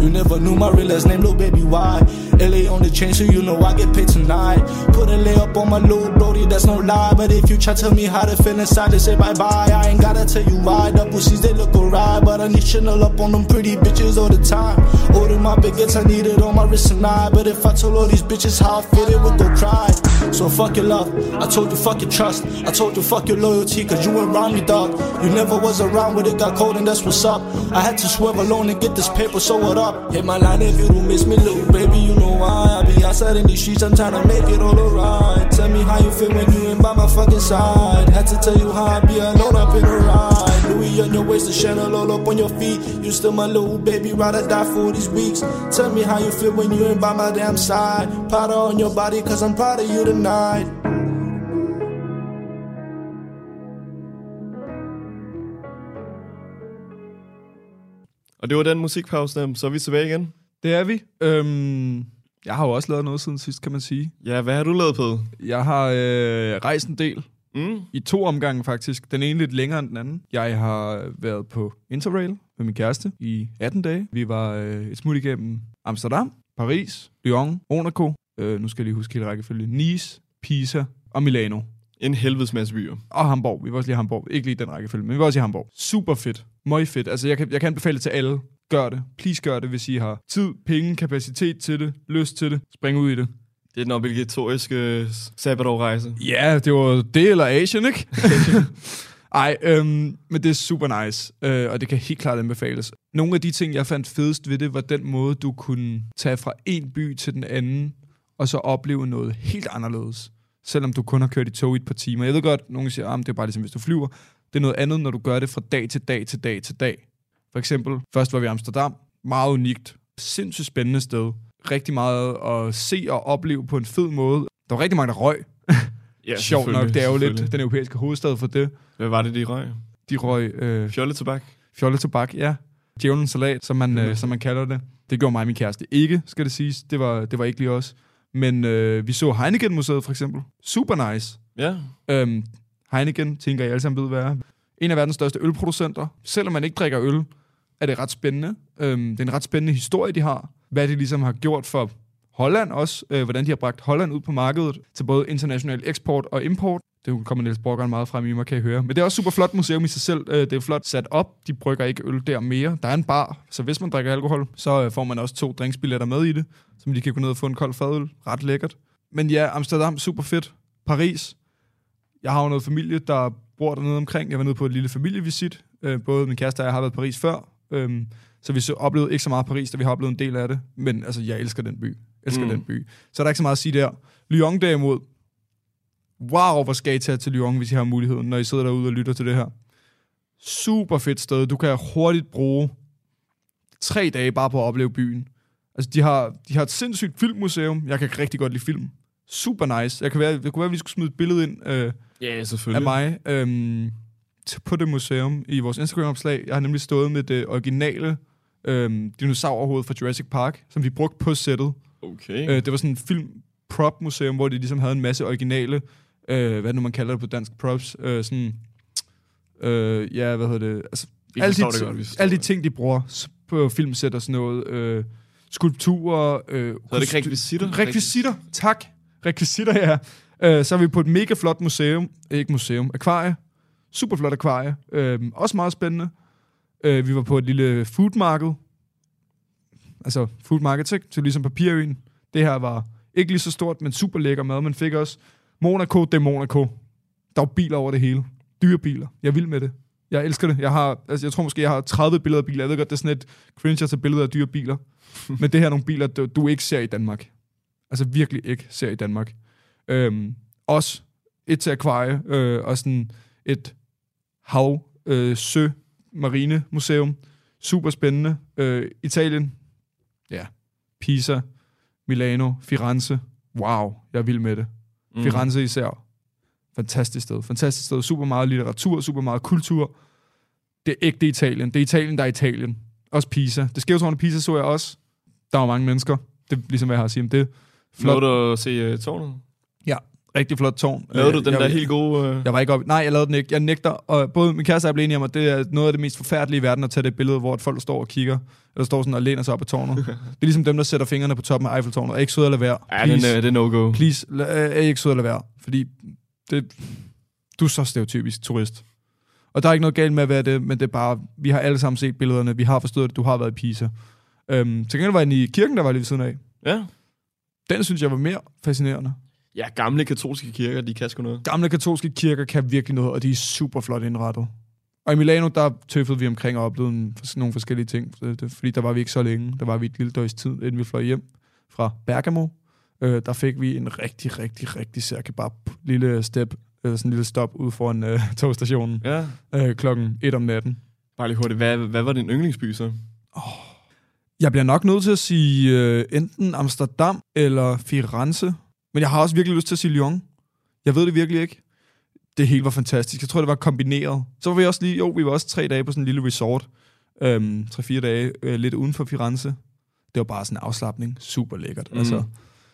You never knew my real last name, little baby, why? LA on the chain, so you know I get paid tonight. Put a lay up on my little brody, that's no lie. But if you try to tell me how to feel inside, they say bye bye. I ain't gotta tell you why. Double C's, they look alright. But I need Chanel up on them pretty bitches all the time. Order my baguettes, I need it on my wrist tonight. But if I told all these bitches how I feel, they would go cry. So fuck your love, I told you fuck your trust. I told you fuck your loyalty, cause you ain't around me, dog. You never was around when it got cold, and that's what's up. I had to swerve alone and get this paper, so what up? Hit my line if you don't miss me, little baby, you know why. I be outside in these streets, I'm tryna make it all alright. Tell me how you feel when you ain't by my fucking side. Had to tell you how I be alone up in a ride. Louis on your waist, the Chanel all up on your feet. You still my little baby, ride or die for these weeks. Tell me how you feel when you ain't by my damn side. Powder on your body, cause I'm proud of you tonight. Og det var den musikpause, dem. så er vi tilbage igen. Det er vi. Øhm, jeg har jo også lavet noget siden sidst, kan man sige. Ja, hvad har du lavet på? Jeg har øh, rejst en del. Mm. I to omgange faktisk. Den ene lidt længere end den anden. Jeg har været på Interrail med min kæreste i 18 dage. Vi var øh, et smut igennem Amsterdam, Paris, Lyon, Monaco, øh, nu skal jeg lige huske hele rækkefølge, Nice, Pisa og Milano. En helvedes masse byer. Og Hamburg. Vi var også lige i Hamburg. Ikke lige den rækkefølge, men vi var også i Hamburg. Super fedt. Møg fedt. Altså, jeg kan, jeg kan anbefale det til alle. Gør det. Please gør det, hvis I har tid, penge, kapacitet til det, lyst til det. Spring ud i det. Det er den obligatoriske sabbatårrejse. Ja, det var det eller Asien, ikke? <laughs> Ej, øhm, men det er super nice, øh, og det kan helt klart anbefales. Nogle af de ting, jeg fandt fedest ved det, var den måde, du kunne tage fra en by til den anden, og så opleve noget helt anderledes, selvom du kun har kørt i tog i et par timer. Jeg ved godt, nogen siger, at det er bare ligesom, hvis du flyver. Det er noget andet, når du gør det fra dag til dag til dag til dag. For eksempel, først var vi i Amsterdam. Meget unikt. Sindssygt spændende sted. Rigtig meget at se og opleve på en fed måde. Der var rigtig mange, der røg. <laughs> Ja, Sjovt nok, det er jo lidt den europæiske hovedstad for det. Hvad var det, de røg? De røg øh, Fjolletobak? fjolletobak, ja. Djævelens salat, som man, øh, som man kalder det. Det gjorde mig og min kæreste ikke, skal det siges. Det var, det var ikke lige os. Men øh, vi så Heineken-museet for eksempel. Super nice. Ja. Øhm, Heineken, tænker jeg alle sammen ved, hvad er. En af verdens største ølproducenter. Selvom man ikke drikker øl, er det ret spændende. Øhm, det er en ret spændende historie, de har. Hvad de ligesom har gjort for Holland også. Øh, hvordan de har bragt Holland ud på markedet til både international eksport og import. Det kommer Niels Borgeren meget frem i mig, kan I høre. Men det er også super flot museum i sig selv. Øh, det er flot sat op. De brygger ikke øl der mere. Der er en bar, så hvis man drikker alkohol, så øh, får man også to drinksbilletter med i det, som de kan gå ned og få en kold fadøl. Ret lækkert. Men ja, Amsterdam, super fedt. Paris. Jeg har jo noget familie, der bor dernede omkring. Jeg var nede på et lille familievisit. Øh, både min kæreste og jeg har været i Paris før. Øhm, så vi så oplevede ikke så meget Paris, da vi har oplevet en del af det. Men altså, jeg elsker den by. Elsker Mm. den by. Så er der ikke så meget at sige der. Lyon derimod. Wow, hvor skal I tage til Lyon, hvis I har muligheden, når I sidder derude og lytter til det her. Super fedt sted. Du kan hurtigt bruge tre dage bare på at opleve byen. Altså, de har, de har et sindssygt filmmuseum. Jeg kan rigtig godt lide film. Super nice. Jeg kan være, det kunne være, at vi skulle smide et billede ind øh, Ja, af selvfølgelig. mig øhm, til- på det museum i vores Instagram-opslag. Jeg har nemlig stået med det originale øhm, dinosaurhoved fra Jurassic Park, som vi brugte på sættet. Okay. Øh, det var sådan en film prop museum, hvor de ligesom havde en masse originale, øh, hvad nu man kalder det på dansk, props, øh, sådan, øh, ja, hvad hedder det, altså, Vi alle de, det godt, vi alle de ting, de bruger på filmsæt og sådan noget, øh, skulpturer, øh, Så er det rekvisitter? Rekvisitter, tak. Rekvisitter, ja. Øh, så er vi på et mega flot museum, ikke museum, akvarie, super flot akvarie, øh, også meget spændende. Øh, vi var på et lille foodmarked, altså food market, ikke? Så ligesom papirøen. Det her var ikke lige så stort, men super lækker mad. Man fik også Monaco, det er Monaco. Der var biler over det hele. Dyre biler. Jeg er vild med det. Jeg elsker det. Jeg har, altså, jeg tror måske, jeg har 30 billeder af biler. Jeg ved godt, det er sådan et cringe at tage billeder af dyre biler. <laughs> Men det her er nogle biler, du, du ikke ser i Danmark. Altså virkelig ikke ser i Danmark. Øhm, også et til akvarie, øh, og sådan et hav, øh, sø, marine museum. Super spændende. Øh, Italien. Ja. Pisa. Milano. Firenze. Wow, jeg er vild med det. Mm. Firenze især. Fantastisk sted. Fantastisk sted. Super meget litteratur, super meget kultur. Det er ægte Italien. Det er Italien, der er Italien. Også Pisa. Det skævtårne Pisa så jeg også. Der var mange mennesker. Det er ligesom, hvad jeg har at sige om det. Flot. du at se uh, tårnet? Ja, rigtig flot tårn. Lavede du Øh, den jeg, der helt gode... Uh... Jeg var ikke op. Nej, jeg lavede den ikke. Jeg nægter. Og både min kæreste og jeg blev enige om, at det er noget af det mest forfærdelige i verden at tage det billede, hvor et folk står og kigger, eller står sådan og læner sig op ad tårnet. <laughs> det er ligesom dem, der sætter fingrene på toppen af Eiffeltårnet. Er ikke sød at lade være. Ja, den, uh, det er no-go. Please, la- er ikke sød at lade være. Fordi det, du er så stereotypisk turist. Og der er ikke noget galt med at være det, men det er bare, vi har alle sammen set billederne, vi har forstået, at du har været i Pisa. Øhm, til gengæld var jeg i kirken, der var lige ved siden af. Ja. Den synes jeg var mere fascinerende. Ja, gamle katolske kirker, de kan sgu noget. Gamle katolske kirker kan virkelig noget, og de er super flot indrettet. Og i Milano, der tøffede vi omkring og oplevede nogle forskellige ting, fordi der var vi ikke så længe. Der var vi et lille døgns tid, inden vi fløj hjem fra Bergamo. Øh, der fik vi en rigtig, rigtig, rigtig sær kebab. Lille step, øh, sådan en lille stop ude foran øh, <laughs> togstationen Ja. øh, klokken 1 om natten. Bare lige hurtigt. Hvad, hvad var din yndlingsby så? Jeg bliver nok nødt til at sige øh, enten Amsterdam eller Firenze. Men jeg har også virkelig lyst til at sige Lyon. Jeg ved det virkelig ikke. Det hele var fantastisk. Jeg tror, det var kombineret. Så var vi også lige, jo, vi var også tre dage på sådan en lille resort. Øhm, tre-fire dage øh, lidt uden for Firenze. Det var bare sådan en afslappning. Super lækkert. Mm. Altså.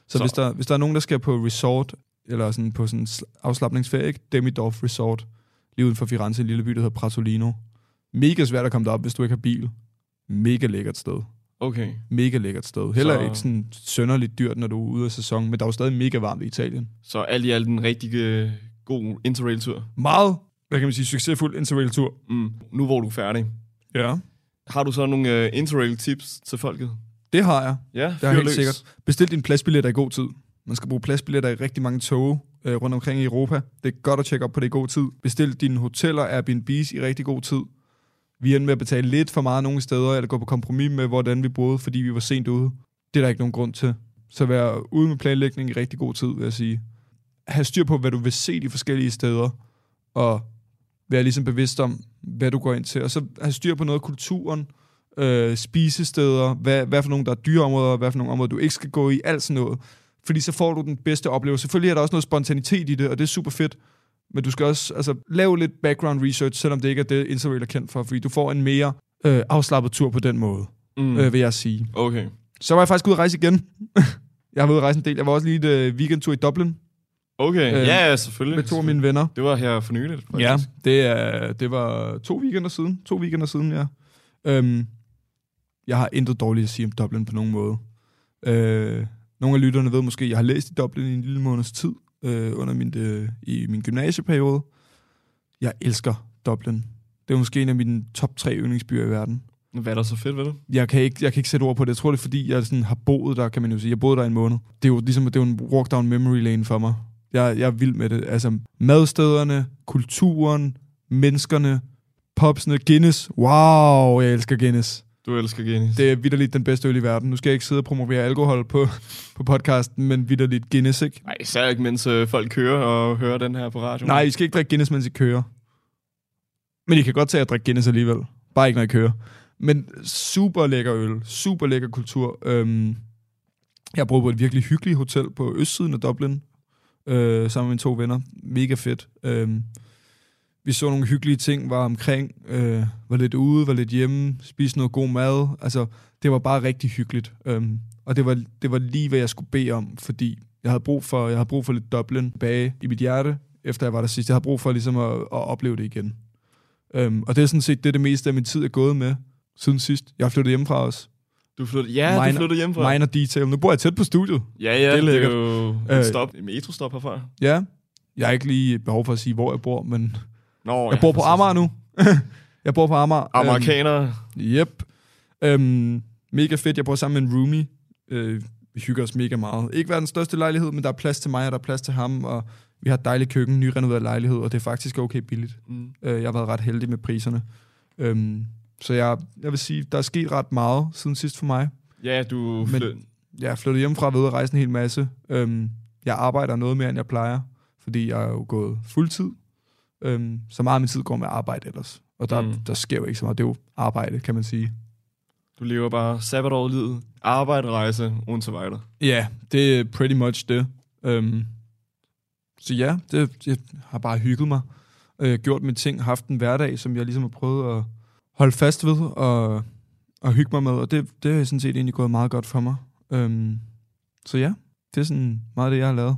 Så, så, hvis, der, hvis der er nogen, der skal på resort, eller sådan på sådan en sl- afslappningsferie, ikke? Demidorf Resort, lige uden for Firenze, en lille by, der hedder Pratolino. Mega svært at komme derop, hvis du ikke har bil. Mega lækkert sted Okay. mega lækkert sted. Heller Så- ikke sådan sønderligt dyrt, når du er ude af sæson, men der er jo stadig mega varmt i Italien. Så alt i alt en rigtig øh, god interrail-tur. Meget, hvad kan man sige, succesfuld interrail-tur. Mm. Nu hvor du er færdig. Ja. Har du så nogle øh, interrail-tips til folket? Det har jeg. Ja, Det er fyr helt sikkert. Bestil dine pladsbilletter i god tid. Man skal bruge pladsbilletter i rigtig mange tog øh, rundt omkring i Europa. Det er godt at tjekke op på det i god tid. Bestil dine hoteller Airbnb's i rigtig god tid. Vi endte med at betale lidt for meget nogle steder, eller gå på kompromis med, hvordan vi boede, fordi vi var sent ude. Det er der ikke nogen grund til. Så være ude med planlægning i rigtig god tid, vil jeg sige. Ha' styr på, hvad du vil se de forskellige steder, og være ligesom bevidst om, hvad du går ind til. Og så have styr på noget af kulturen, øh, spisesteder, hvad, hvad for nogle, der er dyreområder, hvad for nogle områder, du ikke skal gå i, alt sådan noget. Fordi så får du den bedste oplevelse. Selvfølgelig er der også noget spontanitet i det, og det er super fedt. Men du skal også altså, lave lidt background research, selvom det ikke er det, Interrail er kendt for, fordi du får en mere øh, afslappet tur på den måde, Mm. øh, vil jeg sige. Okay. Så var jeg faktisk ude at rejse igen. <laughs> jeg har været ude at rejse en del. Jeg var også lige et øh, weekendtur i Dublin Okay, Øh, ja, ja, selvfølgelig. med to af mine venner. Det var her for nyligt. faktisk. Ja, det, er, det var to weekender siden. To weekender siden, ja. Øhm, jeg har intet dårligt at sige om Dublin på nogen måde. Øh, nogle af lytterne ved måske, at jeg har læst i Dublin i en lille måneds tid øh, under min, øh, i min gymnasieperiode. Jeg elsker Dublin. Det er måske en af mine top tre yndlingsbyer i verden. Hvad er der så fedt ved det? Jeg kan, ikke, jeg kan ikke sætte ord på det. Jeg tror, det er fordi, jeg sådan har boet der, kan man jo sige. Jeg boede der en måned. Det er jo ligesom det er jo en walk down memory lane for mig. Jeg, jeg er vild med det. Altså madstederne, kulturen, menneskerne, popsene, Guinness. Wow, jeg elsker Guinness. Du elsker Guinness. Det er vidderligt den bedste øl i verden. Nu skal jeg ikke sidde og promovere alkohol på, på podcasten, men vidderligt Guinness, ikke? Nej, især ikke, mens øh, folk kører og hører den her på radio. Nej, I skal ikke drikke Guinness, mens I kører. Men I kan godt tage at drikke Guinness alligevel. Bare ikke, når I kører. Men super lækker øl. Super lækker kultur. Øhm, jeg boet på et virkelig hyggeligt hotel på østsiden af Dublin. Øh, sammen med mine to venner. Mega fedt. Øhm, vi så nogle hyggelige ting, var omkring, øh, var lidt ude, var lidt hjemme, spiste noget god mad. Altså, det var bare rigtig hyggeligt. Øhm, og det var, det var lige, hvad jeg skulle bede om, fordi jeg havde brug for, jeg havde brug for lidt Dublin bage i mit hjerte, efter jeg var der sidst. Jeg havde brug for ligesom at, at opleve det igen. Øhm, og det er sådan set det, det meste af min tid er gået med siden sidst. Jeg har flyttet hjemmefra også. Du flyttede, ja, Minor- du flyttede hjemmefra. Minor detail. Nu bor jeg tæt på studiet. Ja, ja, Det er det er, jo et Øh, stop, et metrostop herfra. Ja. Jeg har ikke lige behov for at sige, hvor jeg bor, men Nå, <laughs> jeg bor på Amager nu. jeg bor på Amager. Amerikanere. Øhm, yep. Øhm, mega fedt. Jeg bor sammen med en roomie. Øh, vi hygger os mega meget. Ikke være den største lejlighed, men der er plads til mig, og der er plads til ham, og Vi har et dejligt køkken, nyrenoveret lejlighed, og det er faktisk okay billigt. Mm. Øh, jeg har været ret heldig med priserne. Øhm, så jeg, jeg vil sige, der er sket ret meget siden sidst for mig. Ja, du... Men- Flyt. Jeg er flyttet hjemmefra ved at rejse en hel masse. Øhm, jeg arbejder noget mere, end jeg plejer, fordi jeg er jo gået fuldtid. Øhm, så meget af min tid går med arbejde ellers. Og der, Mm. der sker jo ikke så meget. Det er jo arbejde, kan man sige. Du lever bare sabbatåret-livet. Arbejde, rejse, så videre. Ja, det er pretty much det. Øhm, så ja, det, jeg har bare hygget mig. Øh, gjort mine ting, haft en hverdag, som jeg ligesom har prøvet at holde fast ved og, og hygge mig med. Og det, det er sådan set egentlig gået meget godt for mig. Øhm, så ja, det er sådan meget det, jeg har lavet.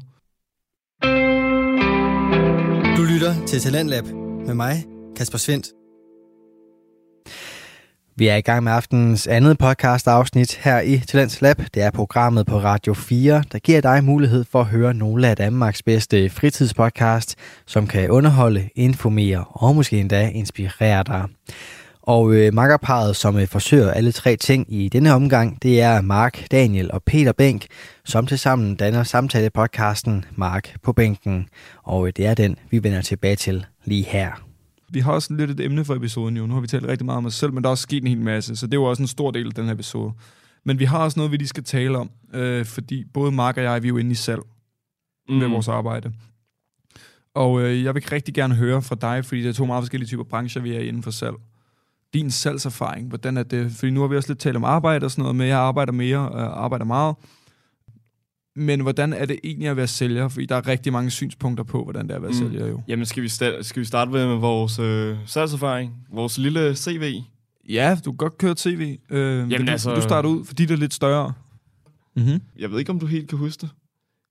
Du lytter til Talentlab med mig, Kasper Svendt. Vi er i gang med aftenens andet podcast afsnit her i Talents Lab. Det er programmet på Radio 4, der giver dig mulighed for at høre nogle af Danmarks bedste fritidspodcast, som kan underholde, informere og måske endda inspirere dig. Og øh, makkerparet, som øh, forsøger alle tre ting i denne omgang, det er Mark, Daniel og Peter Bænk, som tilsammen danner samtale-podcasten Mark på bænken. Og øh, det er den, vi vender tilbage til lige her. Vi har også lidt et emne for episoden jo. Nu har vi talt rigtig meget om os selv, men der er også sket en hel masse, så det er jo også en stor del af den her episode. Men vi har også noget, vi lige skal tale om, øh, fordi både Mark og jeg, vi er jo inde i salg mm. med vores arbejde. Og øh, jeg vil rigtig gerne høre fra dig, fordi det er to meget forskellige typer brancher, vi er inden for salg. Din salgserfaring, hvordan er det? Fordi nu har vi også lidt talt om arbejde og sådan noget, men jeg arbejder mere og arbejder meget. Men hvordan er det egentlig at være sælger? Fordi der er rigtig mange synspunkter på, hvordan det er at være Mm. sælger jo. Jamen, skal vi, sta- skal vi starte med, med vores øh, salgserfaring? Vores lille CV? Ja, du kan godt køre tv. Øh, Jamen, du, altså- du starter ud, fordi det er lidt større. Mm-hmm. Jeg ved ikke, om du helt kan huske det.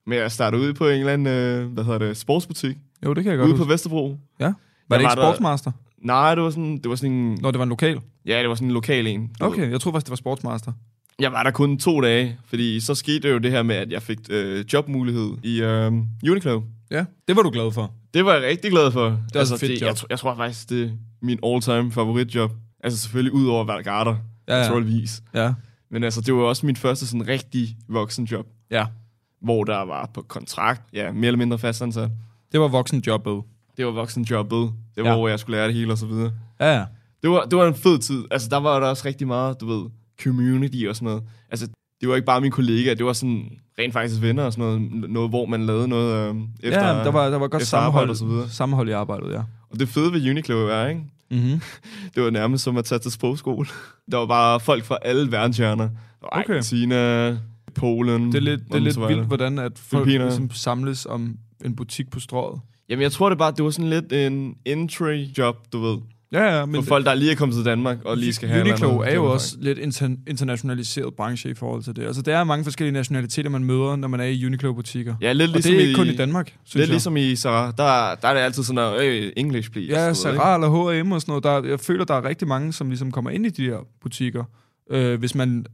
Men jeg startede ud på en eller anden, øh, hvad hedder det, sportsbutik. Jo, det kan jeg godt Ude på huske. Vesterbro. Ja. Var Jeg det ikke var der- Sportsmaster? Nej, det var sådan, det var sådan en... Når det var en lokal? Ja, det var sådan en lokal en. du ved. Okay, jeg tror faktisk, det var Sportsmaster. Jeg var der kun to dage, fordi så skete jo det her med, at jeg fik øh, jobmulighed i øh, Uniqlo. Ja, det var du glad for. Det var jeg rigtig glad for. Det er også et fedt det, job. Jeg, jeg tror faktisk, det er min all-time favoritjob. Altså selvfølgelig ud over at være garter, Ja, ja. naturligvis. Ja. Men altså, det var også min første sådan rigtig voksenjob, Ja. hvor der var på kontrakt, ja, mere eller mindre fastansat. Det var voksenjobbet. Det var voksenjobbet. Det var, Ja. hvor jeg skulle lære det hele og så videre. Ja, ja. Det var, det var en fed tid. Altså, der var der også rigtig meget, du ved, community og sådan noget. Altså, det var ikke bare mine kollegaer, det var sådan rent faktisk venner og sådan noget, noget hvor man lavede noget øh, efter, ja, der var, der var godt sammenhold, og så videre. sammenhold i arbejdet, ja. Og det fede ved Uniqlo er, ikke? Mm-hmm. <laughs> Det var nærmest som at tage til sprogskole. Der var bare folk fra alle verdenshjørner. Okay. Argentina, Polen. Det er lidt, det er lidt vildt, hvordan at folk Filippiner. ligesom samles om en butik på strået. Jamen, jeg tror det bare, det var sådan lidt en entry job, du ved. Ja, ja, For men folk, der lige er kommet til Danmark og lige skal have Uniqlo er jo også lidt inter- internationaliseret branche i forhold til det. Altså, der er mange forskellige nationaliteter, man møder, når man er i Uniqlo-butikker. Ja, lidt Og ligesom det er ikke i, kun i Danmark, synes Lidt jeg. ligesom i Sarah. Der, der er det altid sådan noget, øh, English please. Ja, Zara eller H&M og sådan noget. Der, jeg føler, der er rigtig mange, som ligesom kommer ind i de her butikker, øh, hvis man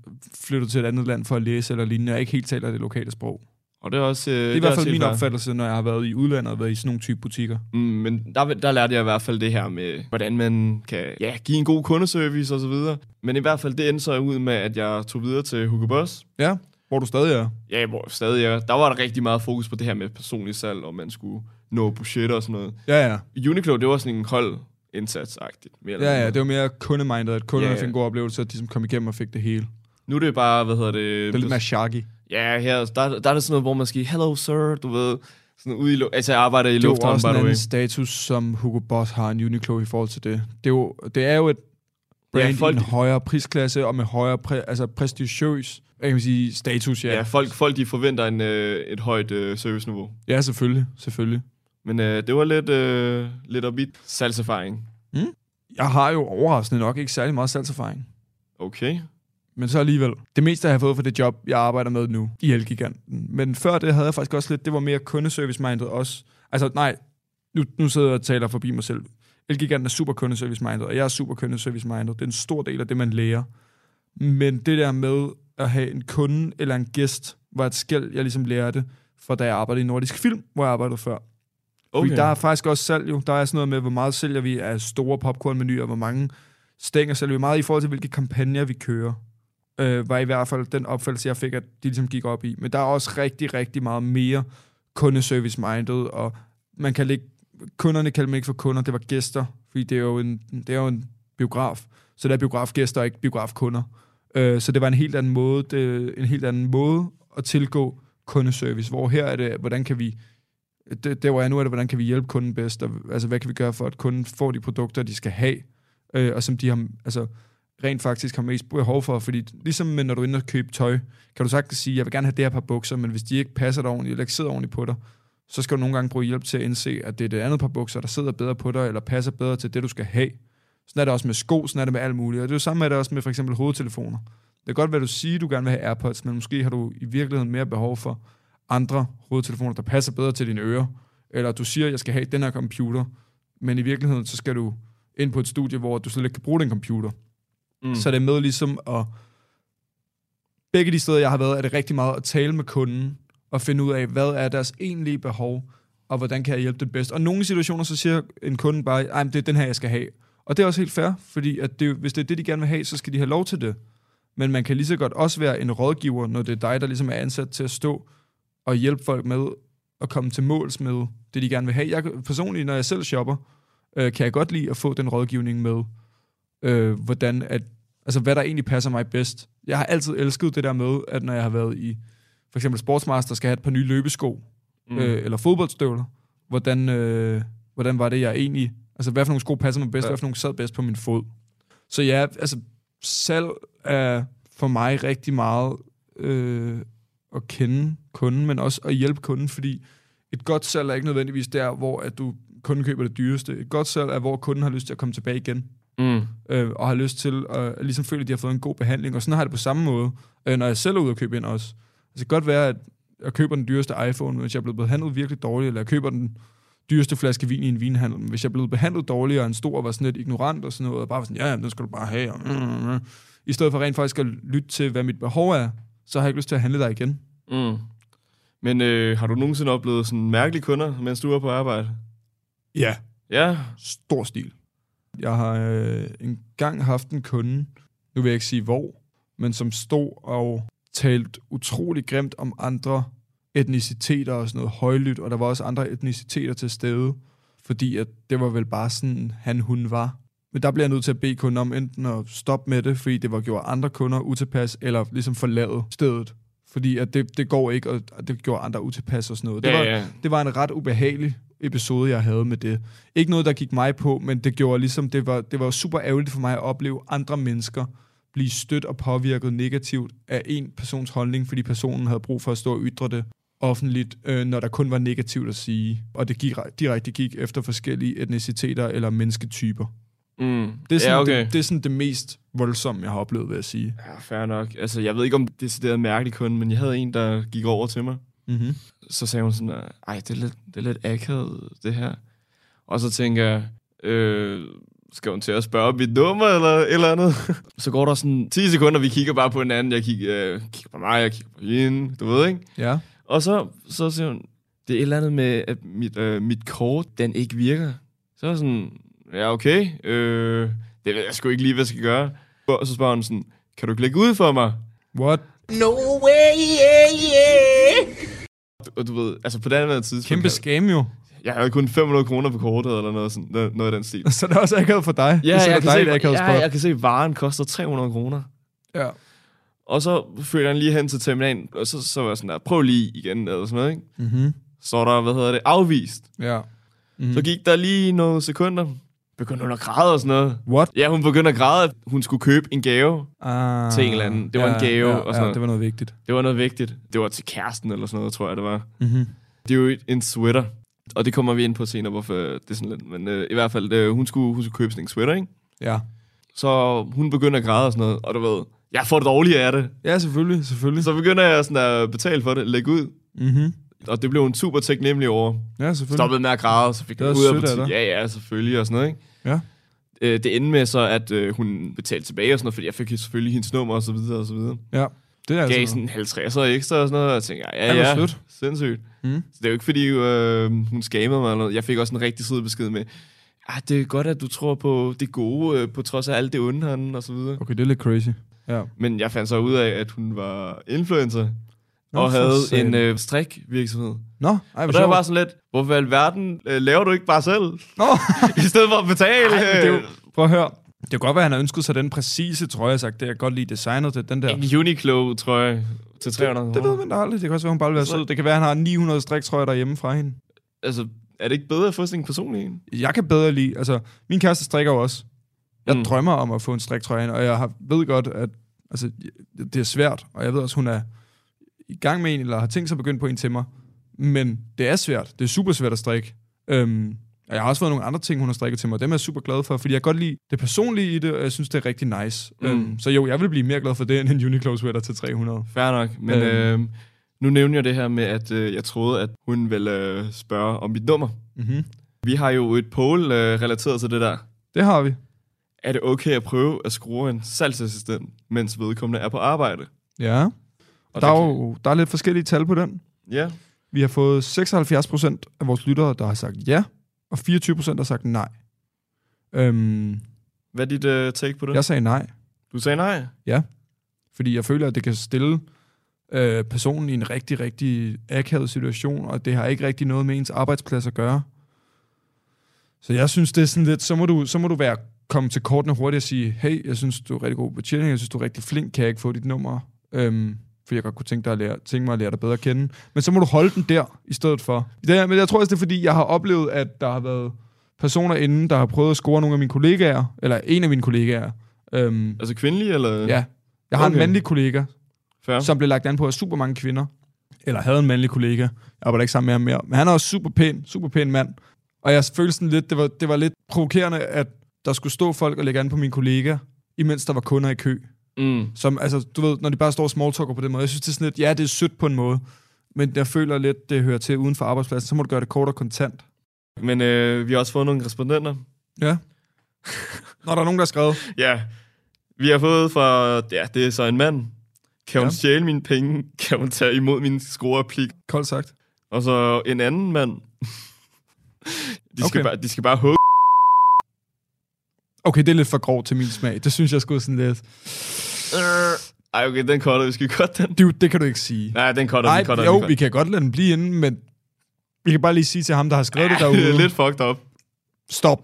flytter til et andet land for at læse eller lignende, og ikke helt taler det lokale sprog. Og det er også... Øh, Det er i hvert fald min opfattelse, når jeg har været i udlandet og været i sådan nogle type butikker. Mm, men der, der lærte jeg i hvert fald det her med, hvordan man kan ja, give en god kundeservice og så videre. Men i hvert fald, det endte så ud med, at jeg tog videre til Hugo Boss. Ja, hvor du stadig er. Ja, hvor jeg stadig er. Der var der rigtig meget fokus på det her med personlig salg, og man skulle nå budgetter og sådan noget. Ja, ja. Uniqlo, det var sådan en hold indsatsagtigt. Mere Ja, ja, det var mere kundemindet, at kunderne Ja, ja. fik en god oplevelse, at de som kom igennem og fik det hele. Nu er det bare, hvad hedder det... Det er lidt mere shaggy. Ja, her, der, der er det sådan noget, hvor man skal, hello sir, du ved, sådan ude i, altså jeg arbejder i Det er jo lufthavnen, også by en the way. anden status, som Hugo Boss har en Uniqlo i forhold til det. Det er jo, det er jo et brand Ja, folk- i en højere prisklasse og med højere præ, altså prestigiøs hvad kan sige, status. Ja, Ja, folk, folk de forventer en, øh, et højt øh, serviceniveau. ja selvfølgelig. selvfølgelig. Men øh, det var lidt, øh, lidt opbit salgserfaring. Jeg har jo overraskende nok ikke særlig meget salgserfaring. Okay. Men så alligevel. Det meste har jeg fået for det job, jeg arbejder med nu i Elgiganten. Men før det havde jeg faktisk også lidt, det var mere kundeservice-minded også. Altså nej, nu, nu sidder jeg og taler forbi mig selv. Elgiganten er super kundeservice-minded, og jeg er super kundeservice-minded. Det er en stor del af det, man lærer. Men det der med at have en kunde eller en gæst, var et skæld, jeg ligesom lærte, fra da jeg arbejdede i Nordisk Film, hvor jeg arbejdede før. Okay. Fordi der er faktisk også salg jo. Der er sådan noget med, hvor meget sælger vi af store popcornmenuer, hvor mange stænger sælger vi meget i forhold til, hvilke kampagner vi kører. Øh, var i hvert fald den opfattelse, jeg fik, at de ligesom gik op i. Men der er også rigtig, rigtig meget mere kundeservice-minded og man kan ikke, kunderne kalder man ikke for kunder, det var gæster, fordi det er jo en, det er jo en biograf, så der er biografgæster og ikke biografkunder. Øh, så det var en helt anden måde, det, en helt anden måde at tilgå kundeservice, hvor her er det, hvordan kan vi, det, der hvor jeg nu er det, hvordan kan vi hjælpe kunden bedst, og, altså hvad kan vi gøre for, at kunden får de produkter, de skal have, øh, og som de har, altså rent faktisk har mest behov for, fordi ligesom når du er inde og købe tøj, kan du sagtens sige, jeg vil gerne have det her par bukser, men hvis de ikke passer dig ordentligt, eller ikke sidder ordentligt på dig, så skal du nogle gange bruge hjælp til at indse, at det er det andet par bukser, der sidder bedre på dig, eller passer bedre til det, du skal have. Sådan er det også med sko, sådan er det med alt muligt. Og det er jo samme med det også med for eksempel hovedtelefoner. Det kan godt være, at du siger, at du gerne vil have AirPods, men måske har du i virkeligheden mere behov for andre hovedtelefoner, der passer bedre til dine ører. Eller du siger, at jeg skal have den her computer, men i virkeligheden, så skal du ind på et studie, hvor du slet ikke kan bruge den computer. Mm. Så det er med ligesom at... Begge de steder, jeg har været, er det rigtig meget at tale med kunden, og finde ud af, hvad er deres egentlige behov, og hvordan kan jeg hjælpe det bedst. Og nogle situationer, så siger en kunde bare, at det er den her, jeg skal have. Og det er også helt fair, fordi at det, hvis det er det, de gerne vil have, så skal de have lov til det. Men man kan lige så godt også være en rådgiver, når det er dig, der ligesom er ansat til at stå og hjælpe folk med at komme til måls med det, de gerne vil have. Jeg, personligt, når jeg selv shopper, øh, kan jeg godt lide at få den rådgivning med, øh, hvordan at, altså hvad der egentlig passer mig bedst. Jeg har altid elsket det der med, at når jeg har været i for eksempel Sportsmaster, skal have et par nye løbesko, mm. øh, eller fodboldstøvler, hvordan, øh, hvordan var det, jeg egentlig, altså hvad for nogle sko passer mig bedst, ja. hvad for nogle sad bedst på min fod. Så ja, altså salg er for mig rigtig meget øh, at kende kunden, men også at hjælpe kunden, fordi et godt salg er ikke nødvendigvis der, hvor at du kun køber det dyreste. Et godt salg er, hvor kunden har lyst til at komme tilbage igen. Mm. Øh, og har lyst til at ligesom føle, at de har fået en god behandling. Og sådan har jeg det på samme måde, øh, når jeg selv er ude og købe ind også. Altså, det kan godt være, at jeg køber den dyreste iPhone, hvis jeg er blevet behandlet virkelig dårligt, eller jeg køber den dyreste flaske vin i en vinhandel. Men hvis jeg er blevet behandlet dårligt, og en stor var sådan lidt ignorant og sådan noget, og bare var sådan, ja, ja, den skal du bare have. Og, mm, mm. I stedet for rent faktisk at lytte til, hvad mit behov er, så har jeg ikke lyst til at handle dig igen. Mm. Men øh, har du nogensinde oplevet sådan mærkelige kunder, mens du var på arbejde? Ja. Ja. Stor stil. Jeg har øh, engang haft en kunde, nu vil jeg ikke sige hvor, men som stod og talt utrolig grimt om andre etniciteter og sådan noget højlydt, og der var også andre etniciteter til stede, fordi at det var vel bare sådan, han hun var. Men der bliver jeg nødt til at bede kunden om enten at stoppe med det, fordi det var gjort andre kunder utilpas, eller ligesom forlade stedet. Fordi at det, det går ikke, og det gjorde andre utilpas og sådan noget. Det, Ja, var, ja. det var en ret ubehagelig episode, jeg havde med det. Ikke noget, der gik mig på, men det gjorde ligesom, det var, det var super ærgerligt for mig at opleve andre mennesker blive stødt og påvirket negativt af en persons holdning, fordi personen havde brug for at stå og ytre det offentligt, øh, når der kun var negativt at sige. Og det gik direkte gik efter forskellige etniciteter eller mennesketyper. Mm. Det er, sådan, ja, okay. det, det er sådan det mest voldsomme, jeg har oplevet, vil jeg sige. Ja, fair nok. Altså, jeg ved ikke, om det er mærkelig kunde, men jeg havde en, der gik over til mig. Mm-hmm. Så sagde hun sådan, ej, det er lidt, det er lidt akavet, det her. Og så tænker jeg, øh, skal hun til at spørge om mit nummer, eller et eller andet? <laughs> så går der sådan 10 sekunder, vi kigger bare på hinanden. Jeg kigger, øh, kigger på mig, jeg kigger på hende, du ved, ikke? Ja. Og så, så siger hun, det er et eller andet med, at mit, øh, mit kort, den ikke virker. Så er jeg sådan, ja, okay. Øh, det ved jeg sgu ikke lige, hvad jeg skal gøre. Og så spørger hun sådan, kan du klikke ud for mig? What? No way. Og du ved, altså på den her tidspunkt... Kæmpe scam jo. Jeg havde kun 500 kroner på kortet, eller noget, sådan, noget, noget af den stil. <laughs> Så det er også akavet for dig. Ja, det sætter jeg kan, dig se, ja, jeg kan se, at varen koster 300 kroner. Ja. Og så følger han lige hen til terminalen, og så, så var jeg sådan der, prøv lige igen, eller sådan noget, ikke? Mm-hmm. Så er der, hvad hedder det, afvist. Ja. Mm. Så gik der lige nogle sekunder, begyndte hun at græde og sådan noget. What? Ja, hun begyndte at græde, at hun skulle købe en gave Ah, til en eller anden. Det var ja, en gave ja, og sådan ja, noget. det var noget vigtigt. Det var noget vigtigt. Det var til kæresten eller sådan noget, tror jeg, det var. Mm-hmm. Det er jo en sweater. Og det kommer vi ind på senere, hvorfor det er sådan lidt. Men øh, i hvert fald, øh, hun, skulle, hun skulle købe sådan en sweater, ikke? Ja. Så hun begynder at græde og sådan noget. Og du ved, jeg får det dårligt af det. Ja, selvfølgelig, selvfølgelig. Så begynder jeg sådan at betale for det, lægge ud. Mm-hmm. Og det blev hun super taknemmelig over. Ja, selvfølgelig. Stoppede med at græde, så fik Det jeg var ud af butikken. dig. Ja, ja, selvfølgelig og sådan noget, ikke? Ja. Øh, det endte med så, at øh, hun betalte tilbage og sådan noget, fordi jeg fik selvfølgelig hendes nummer og så videre og så videre. Ja. Det er gav altså... sådan en 50 ekstra og sådan noget, og jeg tænkte, ja, Ja, ja, sindssygt. Mm. Så det er jo ikke fordi, øh, hun skammede mig eller noget. Jeg fik også en rigtig sød besked med, ah, det er godt, at du tror på det gode, øh, på trods af alt det onde han og så videre. Okay, det er lidt crazy. Ja. Men jeg fandt så ud af, at hun var influencer. Nå, og havde en øh, strikvirksomhed. Nå, ej, Og der var sådan lidt, hvorfor i alverden øh, laver du ikke bare selv? Nå, <laughs> I stedet for at betale. Ej, det er jo, øh, prøv at høre. Det kan godt være, at han har ønsket sig den præcise trøje, jeg sagt. Det er godt lide designet til den der. En Uniqlo, tror jeg, til 300 Det ved man da aldrig. Det kan også være, hun bare vil være sød. Det kan være, at han har 900 striktrøjer derhjemme fra hende. Altså, er det ikke bedre at få sådan en personlig en? Jeg kan bedre lide... Altså, min kæreste strikker jo også. Jeg Mm. mm. drømmer om at få en striktrøje, og jeg har, ved godt, at altså, det er svært. Og jeg ved også, hun er i gang med en, eller har tænkt sig at begynde på en til mig. Men det er svært. Det er super svært at strikke. Øhm, og jeg har også fået nogle andre ting, hun har strikket til mig. Dem er jeg super glad for, fordi jeg kan godt lide det personlige i det, og jeg synes, det er rigtig nice. Mm. Øhm, så jo, jeg vil blive mere glad for det, end en Uniqlo sweater til 300. Fair nok, men Øhm. øh, nu nævner jeg det her med, at øh, jeg troede, at hun ville øh, spørge om mit nummer. Mm-hmm. Vi har jo et poll øh, relateret til det der. Det har vi. Er det okay at prøve at skrue en salgsassistent, mens vedkommende er på arbejde? Ja. Og der er jo der er lidt forskellige tal på den. Ja, Vi har fået 76 procent af vores lyttere, der har sagt ja, og 24 procent, der har sagt nej. Øhm, hvad er dit øh, take på det? jeg sagde nej, Du sagde nej? fordi jeg føler, at det kan stille øh, personen i en rigtig, rigtig akavet situation, og det har ikke rigtig noget med ens arbejdsplads at gøre. Så jeg synes, det er sådan lidt, så må du, så må du være komme til kortene hurtigt og sige, hey, jeg synes, du er rigtig god på betjening, jeg synes, du er rigtig flink, kan jeg ikke få dit nummer? Øhm, for jeg godt kunne tænke, dig at lære, tænke mig at lære dig bedre at kende. Men så må du holde den der, i stedet for. Det men jeg tror også, det er fordi, jeg har oplevet, at der har været personer inden, der har prøvet at score nogle af mine kollegaer, eller en af mine kollegaer. Øhm, Altså kvindelig, eller? ja, jeg har okay. Okay. en mandlig kollega, Fair. som blev lagt an på af super mange kvinder. Eller havde en mandlig kollega. Jeg arbejder ikke sammen med ham mere. Men han er også super pæn, super pæn mand. Og jeg følte sådan lidt, det var, det var lidt provokerende, at der skulle stå folk og lægge an på min kollega, imens der var kunder i kø. Mm. Som, altså, du ved, når de bare står og smalltalker på den måde. Jeg synes, det er sådan lidt, ja, det er sødt på en måde. Men jeg føler lidt, det hører til uden for arbejdspladsen. Så må du gøre det kort og kontant. Men øh, vi har også fået nogle respondenter. Ja. Når der er nogen, der har skrevet. <laughs> Ja. Vi har fået fra, ja, det er så en mand. Kan hun Ja. stjæle mine penge? <laughs> Kan hun tage imod min skruereplik? Koldt sagt. Og så en anden mand. <laughs> De skal, Okay. bare, de skal bare hugge. Okay, det er lidt for grovt til min smag. Det synes jeg skulle sådan lidt... Ej, okay, den cutter vi. Skal vi cutte den? Dude, det kan du ikke sige. Nej, den cutter Nej, den cutter, jo, den vi kan godt lade den blive inde, men vi kan bare lige sige til ham, der har skrevet det derude. det er lidt fucked up. Stop.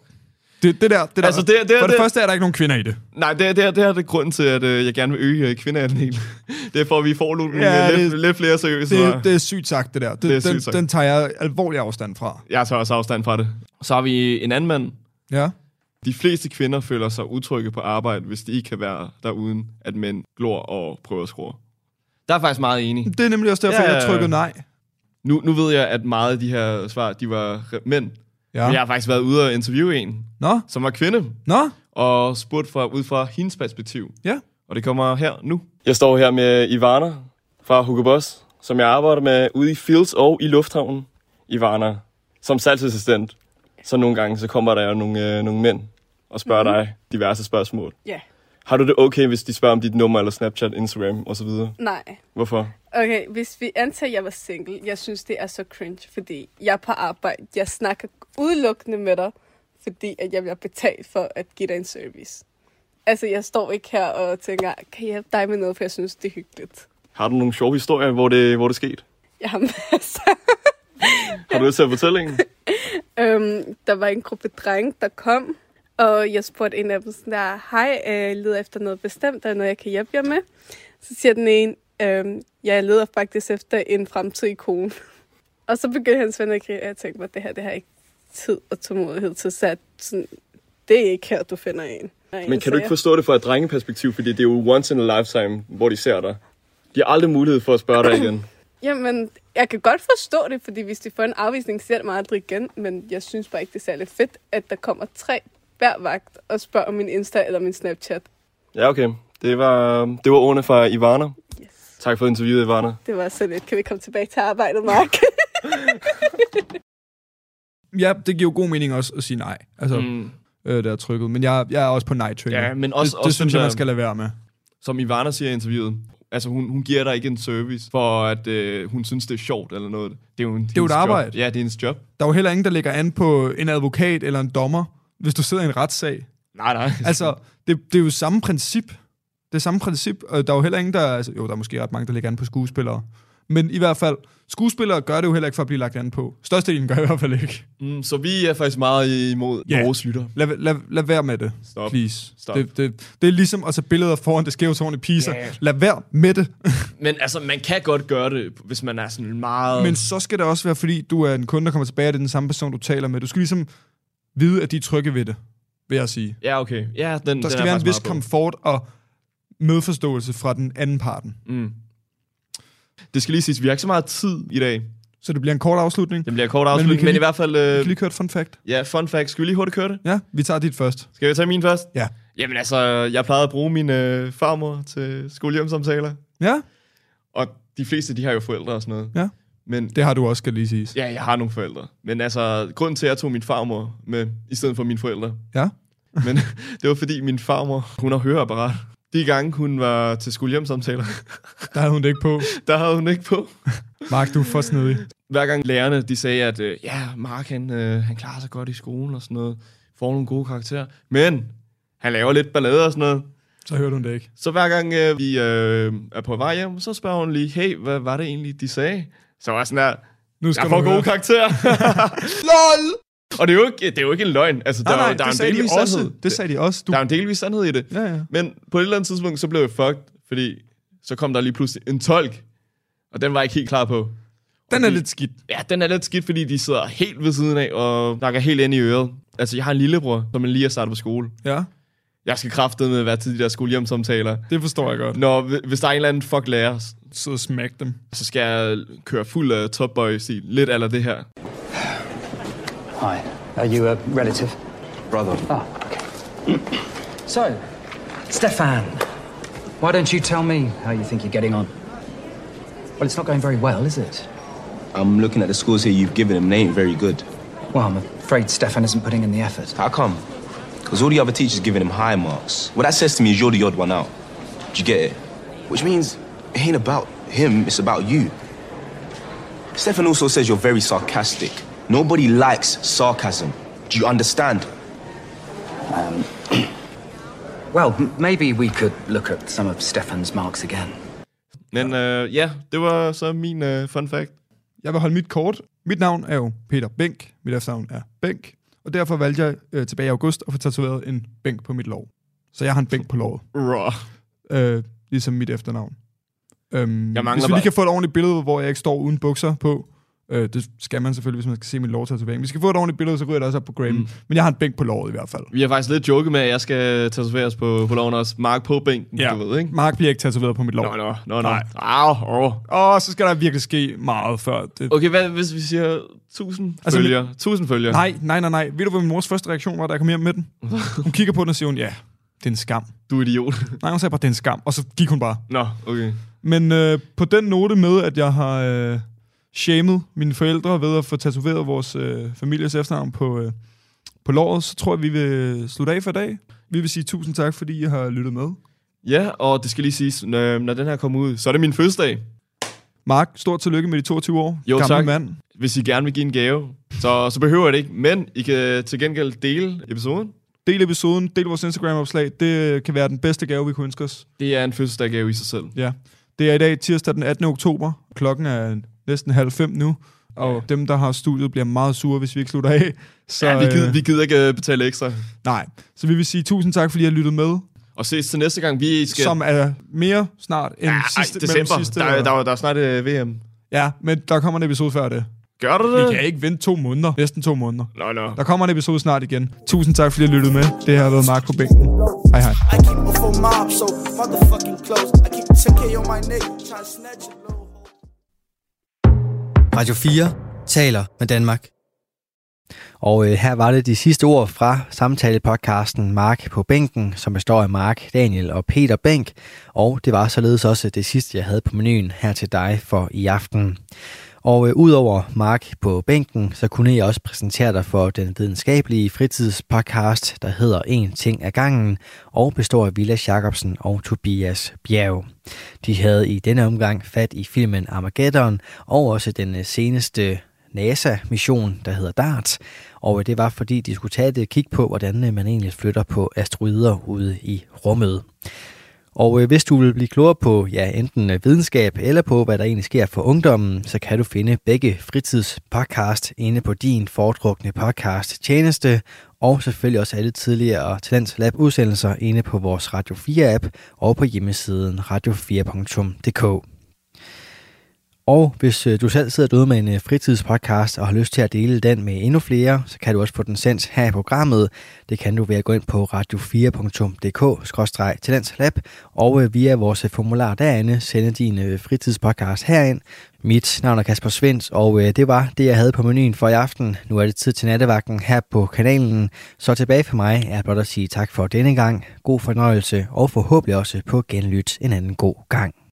Det, det der, det der. Altså, det, det, for det, det, første er der ikke nogen kvinder i det. Nej, det, det, det er det grunden til, at øh, jeg gerne vil øge øh, kvindeandel. <laughs> det er for, at vi får nogle, Ja, lidt, det- lidt flere seriøse Det, det er sygt sagt, det der. Det, Det er den, sagt. den tager jeg alvorlig afstand fra. Jeg tager også afstand fra det. Så har vi en anden mand. Ja. De fleste kvinder føler sig utrygge på arbejde, hvis de ikke kan være der uden, at mænd glor og prøver at skrue. Der er faktisk meget enig. Det er nemlig også derfor, Ja, jeg trykkede nej. Nu, nu ved jeg, at meget af de her svar, de var mænd. Ja. Ja. Men jeg har faktisk været ude og interviewe en, Nå, som var kvinde, nå, og spurgt fra, ud fra hendes perspektiv. ja. Og det kommer her nu. Jeg står her med Ivana fra Hugo Boss, som jeg arbejder med ude i Fields og i Lufthavnen. Ivana, som salgsassistent. Så nogle gange så kommer der jo nogle, øh, nogle mænd og spørger mm-hmm. dig diverse spørgsmål. Ja. Har du det okay, hvis de spørger om dit nummer eller Snapchat, Instagram osv.? Nej. Hvorfor? Okay, hvis vi antager, at jeg var single, jeg synes, det er så cringe, fordi jeg er på arbejde. Jeg snakker udelukkende med dig, fordi at jeg bliver betalt for at give dig en service. Altså, jeg står ikke her og tænker, kan jeg hjælpe dig med noget, for jeg synes, det er hyggeligt. Har du nogle sjove historier, hvor det, hvor det skete? Jeg har masser. <laughs> Har du lyst til at fortælle en? <laughs> øhm, der var en gruppe drenge, der kom, og jeg spurgte en af dem sådan der, hej, øh, jeg leder efter noget bestemt, der er noget, jeg kan hjælpe jer med. Så siger den ene, øhm, jeg leder faktisk efter en fremtidig kone. <laughs> og så begyndte hans venner at grine, og jeg tænkte mig, det her, det har ikke tid og tålmodighed til, så sådan, det er ikke her, du finder en. Men kan du ikke forstå det fra et drengeperspektiv, fordi det er jo once in a lifetime, hvor de ser dig. De har aldrig mulighed for at spørge dig <clears throat> igen. Jamen, jeg kan godt forstå det, fordi hvis de får en afvisning, ser det mig aldrig igen. Men jeg synes bare ikke, det er særlig fedt, at der kommer tre hver vagt og spørger om min Insta eller min Snapchat. Ja, okay. Det var, det var ordene fra Ivana. Yes. Tak for interviewet, Ivana. Det var så lidt. Kan vi komme tilbage til arbejdet, Mark? <laughs> Ja, det giver jo god mening også at sige nej. Altså, mm. Øh, der er trykket. Men jeg, jeg er også på nej trainer Ja, men også, det, det også synes den jeg, man skal lade være med. Som Ivana siger i interviewet, altså hun, hun giver dig ikke en service, for at øh, hun synes, det er sjovt eller noget. Det er jo, en, er jo et arbejde. Job. Ja, det er hendes job. Der er jo heller ingen, der lægger an på en advokat eller en dommer, hvis du sidder i en retssag. Nej, nej. Altså, det, det er jo samme princip. Det er samme princip. Og der er jo heller ingen, der... Altså, jo, der er måske ret mange, der lægger an på skuespillere. Men i hvert fald, skuespillere gør det jo heller ikke for at blive lagt an på. Størstedelen gør i hvert fald ikke. Mm, så vi er faktisk meget imod Ja. vores lytter. Lad, lad, lad være med det, Stop. please. Stop. Det, det, det er ligesom at tage billeder foran det skæve tårn i Pisa. Ja. Lad være med det. <laughs> Men altså, man kan godt gøre det, hvis man er sådan meget... Men så skal det også være, fordi du er en kunde, der kommer tilbage, og det er den samme person, du taler med. Du skal ligesom vide, at de er trygge ved det, vil jeg sige. Ja, okay. Ja, den, Der den skal er være en vis komfort og medforståelse fra den anden parten. Mm. Det skal lige siges, vi har ikke så meget tid i dag. Så det bliver en kort afslutning. Det bliver en kort vi afslutning, kan men, men i hvert fald... Vi Øh, kan lige køre et fun fact. ja, fun fact. Skal vi lige hurtigt køre det? Ja, vi tager dit først. Skal vi tage min først? Ja. Jamen altså, jeg plejede at bruge min øh, farmor til skolehjemsamtaler. Ja, Og de fleste, de har jo forældre og sådan noget. Ja. Men det har du også, skal lige siges. ja, jeg har nogle forældre. Men altså, grunden til, at jeg tog min farmor med, i stedet for mine forældre, Ja. men <laughs> det var fordi min farmor, hun har høreapparat. De gange, hun var til skolehjemsamtaler, Der havde hun det ikke på. <laughs> der havde hun ikke på. Mark, du er for snedig. Hver gang lærerne, de sagde, at øh, ja, Mark, han, øh, han klarer sig godt i skolen og sådan noget. Får nogle gode karakterer. Men han laver lidt ballade og sådan noget. Så hørte hun det ikke. Så hver gang øh, vi øh, er på vej hjem, så spørger hun lige, hey, hvad var det egentlig, de sagde? Så var jeg sådan der, Nu skal jeg får gode karakterer. <laughs> <laughs> LOL! Og det er, jo ikke, det er jo ikke en løgn. Altså, Nej, der, er nej, der er en de delvis også. sandhed. Det sagde de også. Du... Der er en delvis sandhed i det. Ja, ja. Men på et eller andet tidspunkt, så blev jeg fucked, fordi så kom der lige pludselig en tolk. Og den var jeg ikke helt klar på. Den er de- lidt skidt. Ja, den er lidt skidt, fordi de sidder helt ved siden af og snakker helt ind i øret. Altså, jeg har en lillebror, som lige er startet på skole. Ja, Jeg skal kraftedeme være til de der skolehjemsamtaler. det forstår jeg godt. Når, hvis der er en eller anden fuck lærer, Så smæk dem. så skal jeg køre fuld af Top Boy-stil. Lidt eller det her. Hi. Are you a relative? Brother. Oh, okay. <clears throat> so, Stefan, why don't you tell me how you think you're getting on? Well, it's not going very well, is it? I'm looking at the scores here you've given him, they ain't very good. Well, I'm afraid Stefan isn't putting in the effort. How come? Because all the other teachers giving him high marks. What that says to me is you're the odd one out. Do you get it? Which means it ain't about him, it's about you. Stefan also says you're very sarcastic. Nobody likes sarcasm. Do you understand? <clears throat> Well, m- maybe we could look at some of Stefan's marks again. Men øh, ja, det var så min øh, fun fact. Jeg vil holde mit kort. Mit navn er jo Peter Bænk. Mit efternavn er Bænk. Og derfor valgte jeg øh, tilbage i august at få tatoveret en bænk på mit lov. Så jeg har en bænk på lovet. Raw. Øh, ligesom mit efternavn. Øhm, Jeg mangler hvis vi bare- lige kan få et ordentligt billede, hvor jeg ikke står uden bukser på. Øh, det skal man selvfølgelig, hvis man skal se min lovtatovering. Hvis vi skal få et ordentligt billede, så ryger det også op på Graham. Mm. Men jeg har en bænk på lovet i hvert fald. Vi har faktisk lidt joket med, at jeg skal tatoveres på, på loven også. Mark på bænken, Ja. du ved, ikke? Mark bliver ikke tatoveret på mit lov. Nå, nå, nå, nå. Nej. Au, au. Og så skal der virkelig ske meget før det. Okay, hvad hvis vi siger 1000 Altså, følgere? 1000 følgere? Nej, nej, nej, nej. Ved du, hvad min mors første reaktion var, da jeg kom hjem med den? <laughs> Hun kigger på den og siger hun, ja, det er en skam. Du er idiot. Nej, hun sagde bare, det er en skam. Og så gik hun bare. Nå, okay. Men øh, på den note med, at jeg har øh, shamed mine forældre ved at få tatoveret vores øh, families efternavn på, øh, på låret, så tror jeg, vi vil slutte af for i dag. Vi vil sige tusind tak, fordi I har lyttet med. Ja, og det skal lige siges, når, når den her kommer ud, så er det min fødselsdag. Mark, stort tillykke med de 22 år. Jo, Gammel tak. mand. Hvis I gerne vil give en gave, så, så behøver jeg det ikke. Men I kan til gengæld dele episoden. Del episoden, del vores Instagram-opslag. Det kan være den bedste gave, vi kunne ønske os. Det er en fødselsdagsgave i sig selv. Ja. Det er i dag tirsdag den 18. oktober. Klokken er næsten halv fem nu. Og dem, der har studiet, bliver meget sure, hvis vi ikke slutter af. Så, ja, vi gider, øh, vi gider ikke øh, betale ekstra. Nej. Så vi vil sige tusind tak, fordi I har lyttet med. Og ses til næste gang. Vi skal... Som er mere snart end ja, sidste, ej, december. sidste. der, er- der, er- der er snart øh, VM. Ja, men der kommer en episode før det. Gør du det? Vi kan ikke vente to måneder. Næsten to måneder. Nå, nå. Der kommer en episode snart igen. Tusind tak, fordi I lyttet med. Det her har været Mark på bænken. Hej hej. I keep full mob, so motherfucking close. I keep 10k on my neck, try to snatch it low. Radio 4 taler med Danmark. Og øh, her var det de sidste ord fra samtalepodcasten Mark på bænken, som består af Mark, Daniel og Peter Bænk. Og det var således også det sidste, jeg havde på menuen her til dig for i aften. Og øh, udover Mark på bænken, så kunne jeg også præsentere dig for den videnskabelige fritidspodcast, der hedder En ting af gangen, og består af Villa Jacobsen og Tobias Bjerg. De havde i denne omgang fat i filmen Armageddon, og også den øh, seneste NASA-mission, der hedder DART. Og øh, det var fordi, de skulle tage et kig på, hvordan øh, man egentlig flytter på asteroider ude i rummet. Og øh, hvis du vil blive klogere på ja, enten øh, videnskab eller på, hvad der egentlig sker for ungdommen, så kan du finde begge fritidspodcast inde på din foretrukne podcast tjeneste, og selvfølgelig også alle tidligere Talents Lab udsendelser inde på vores Radio 4 app og på hjemmesiden radio4.dk. Og hvis øh, du selv sidder derude med en øh, fritidspodcast og har lyst til at dele den med endnu flere, så kan du også få den sendt her i programmet. Det kan du ved at gå ind på radio4.dk-talentslab og øh, via vores formular derinde sende din fritidspodcast herind. Mit navn er Kasper Svens, og det var det, jeg havde på menuen for i aften. Nu er det tid til nattevagten her på kanalen, så tilbage for mig er blot at sige tak for denne gang. God fornøjelse og forhåbentlig også på genlyt en anden god gang.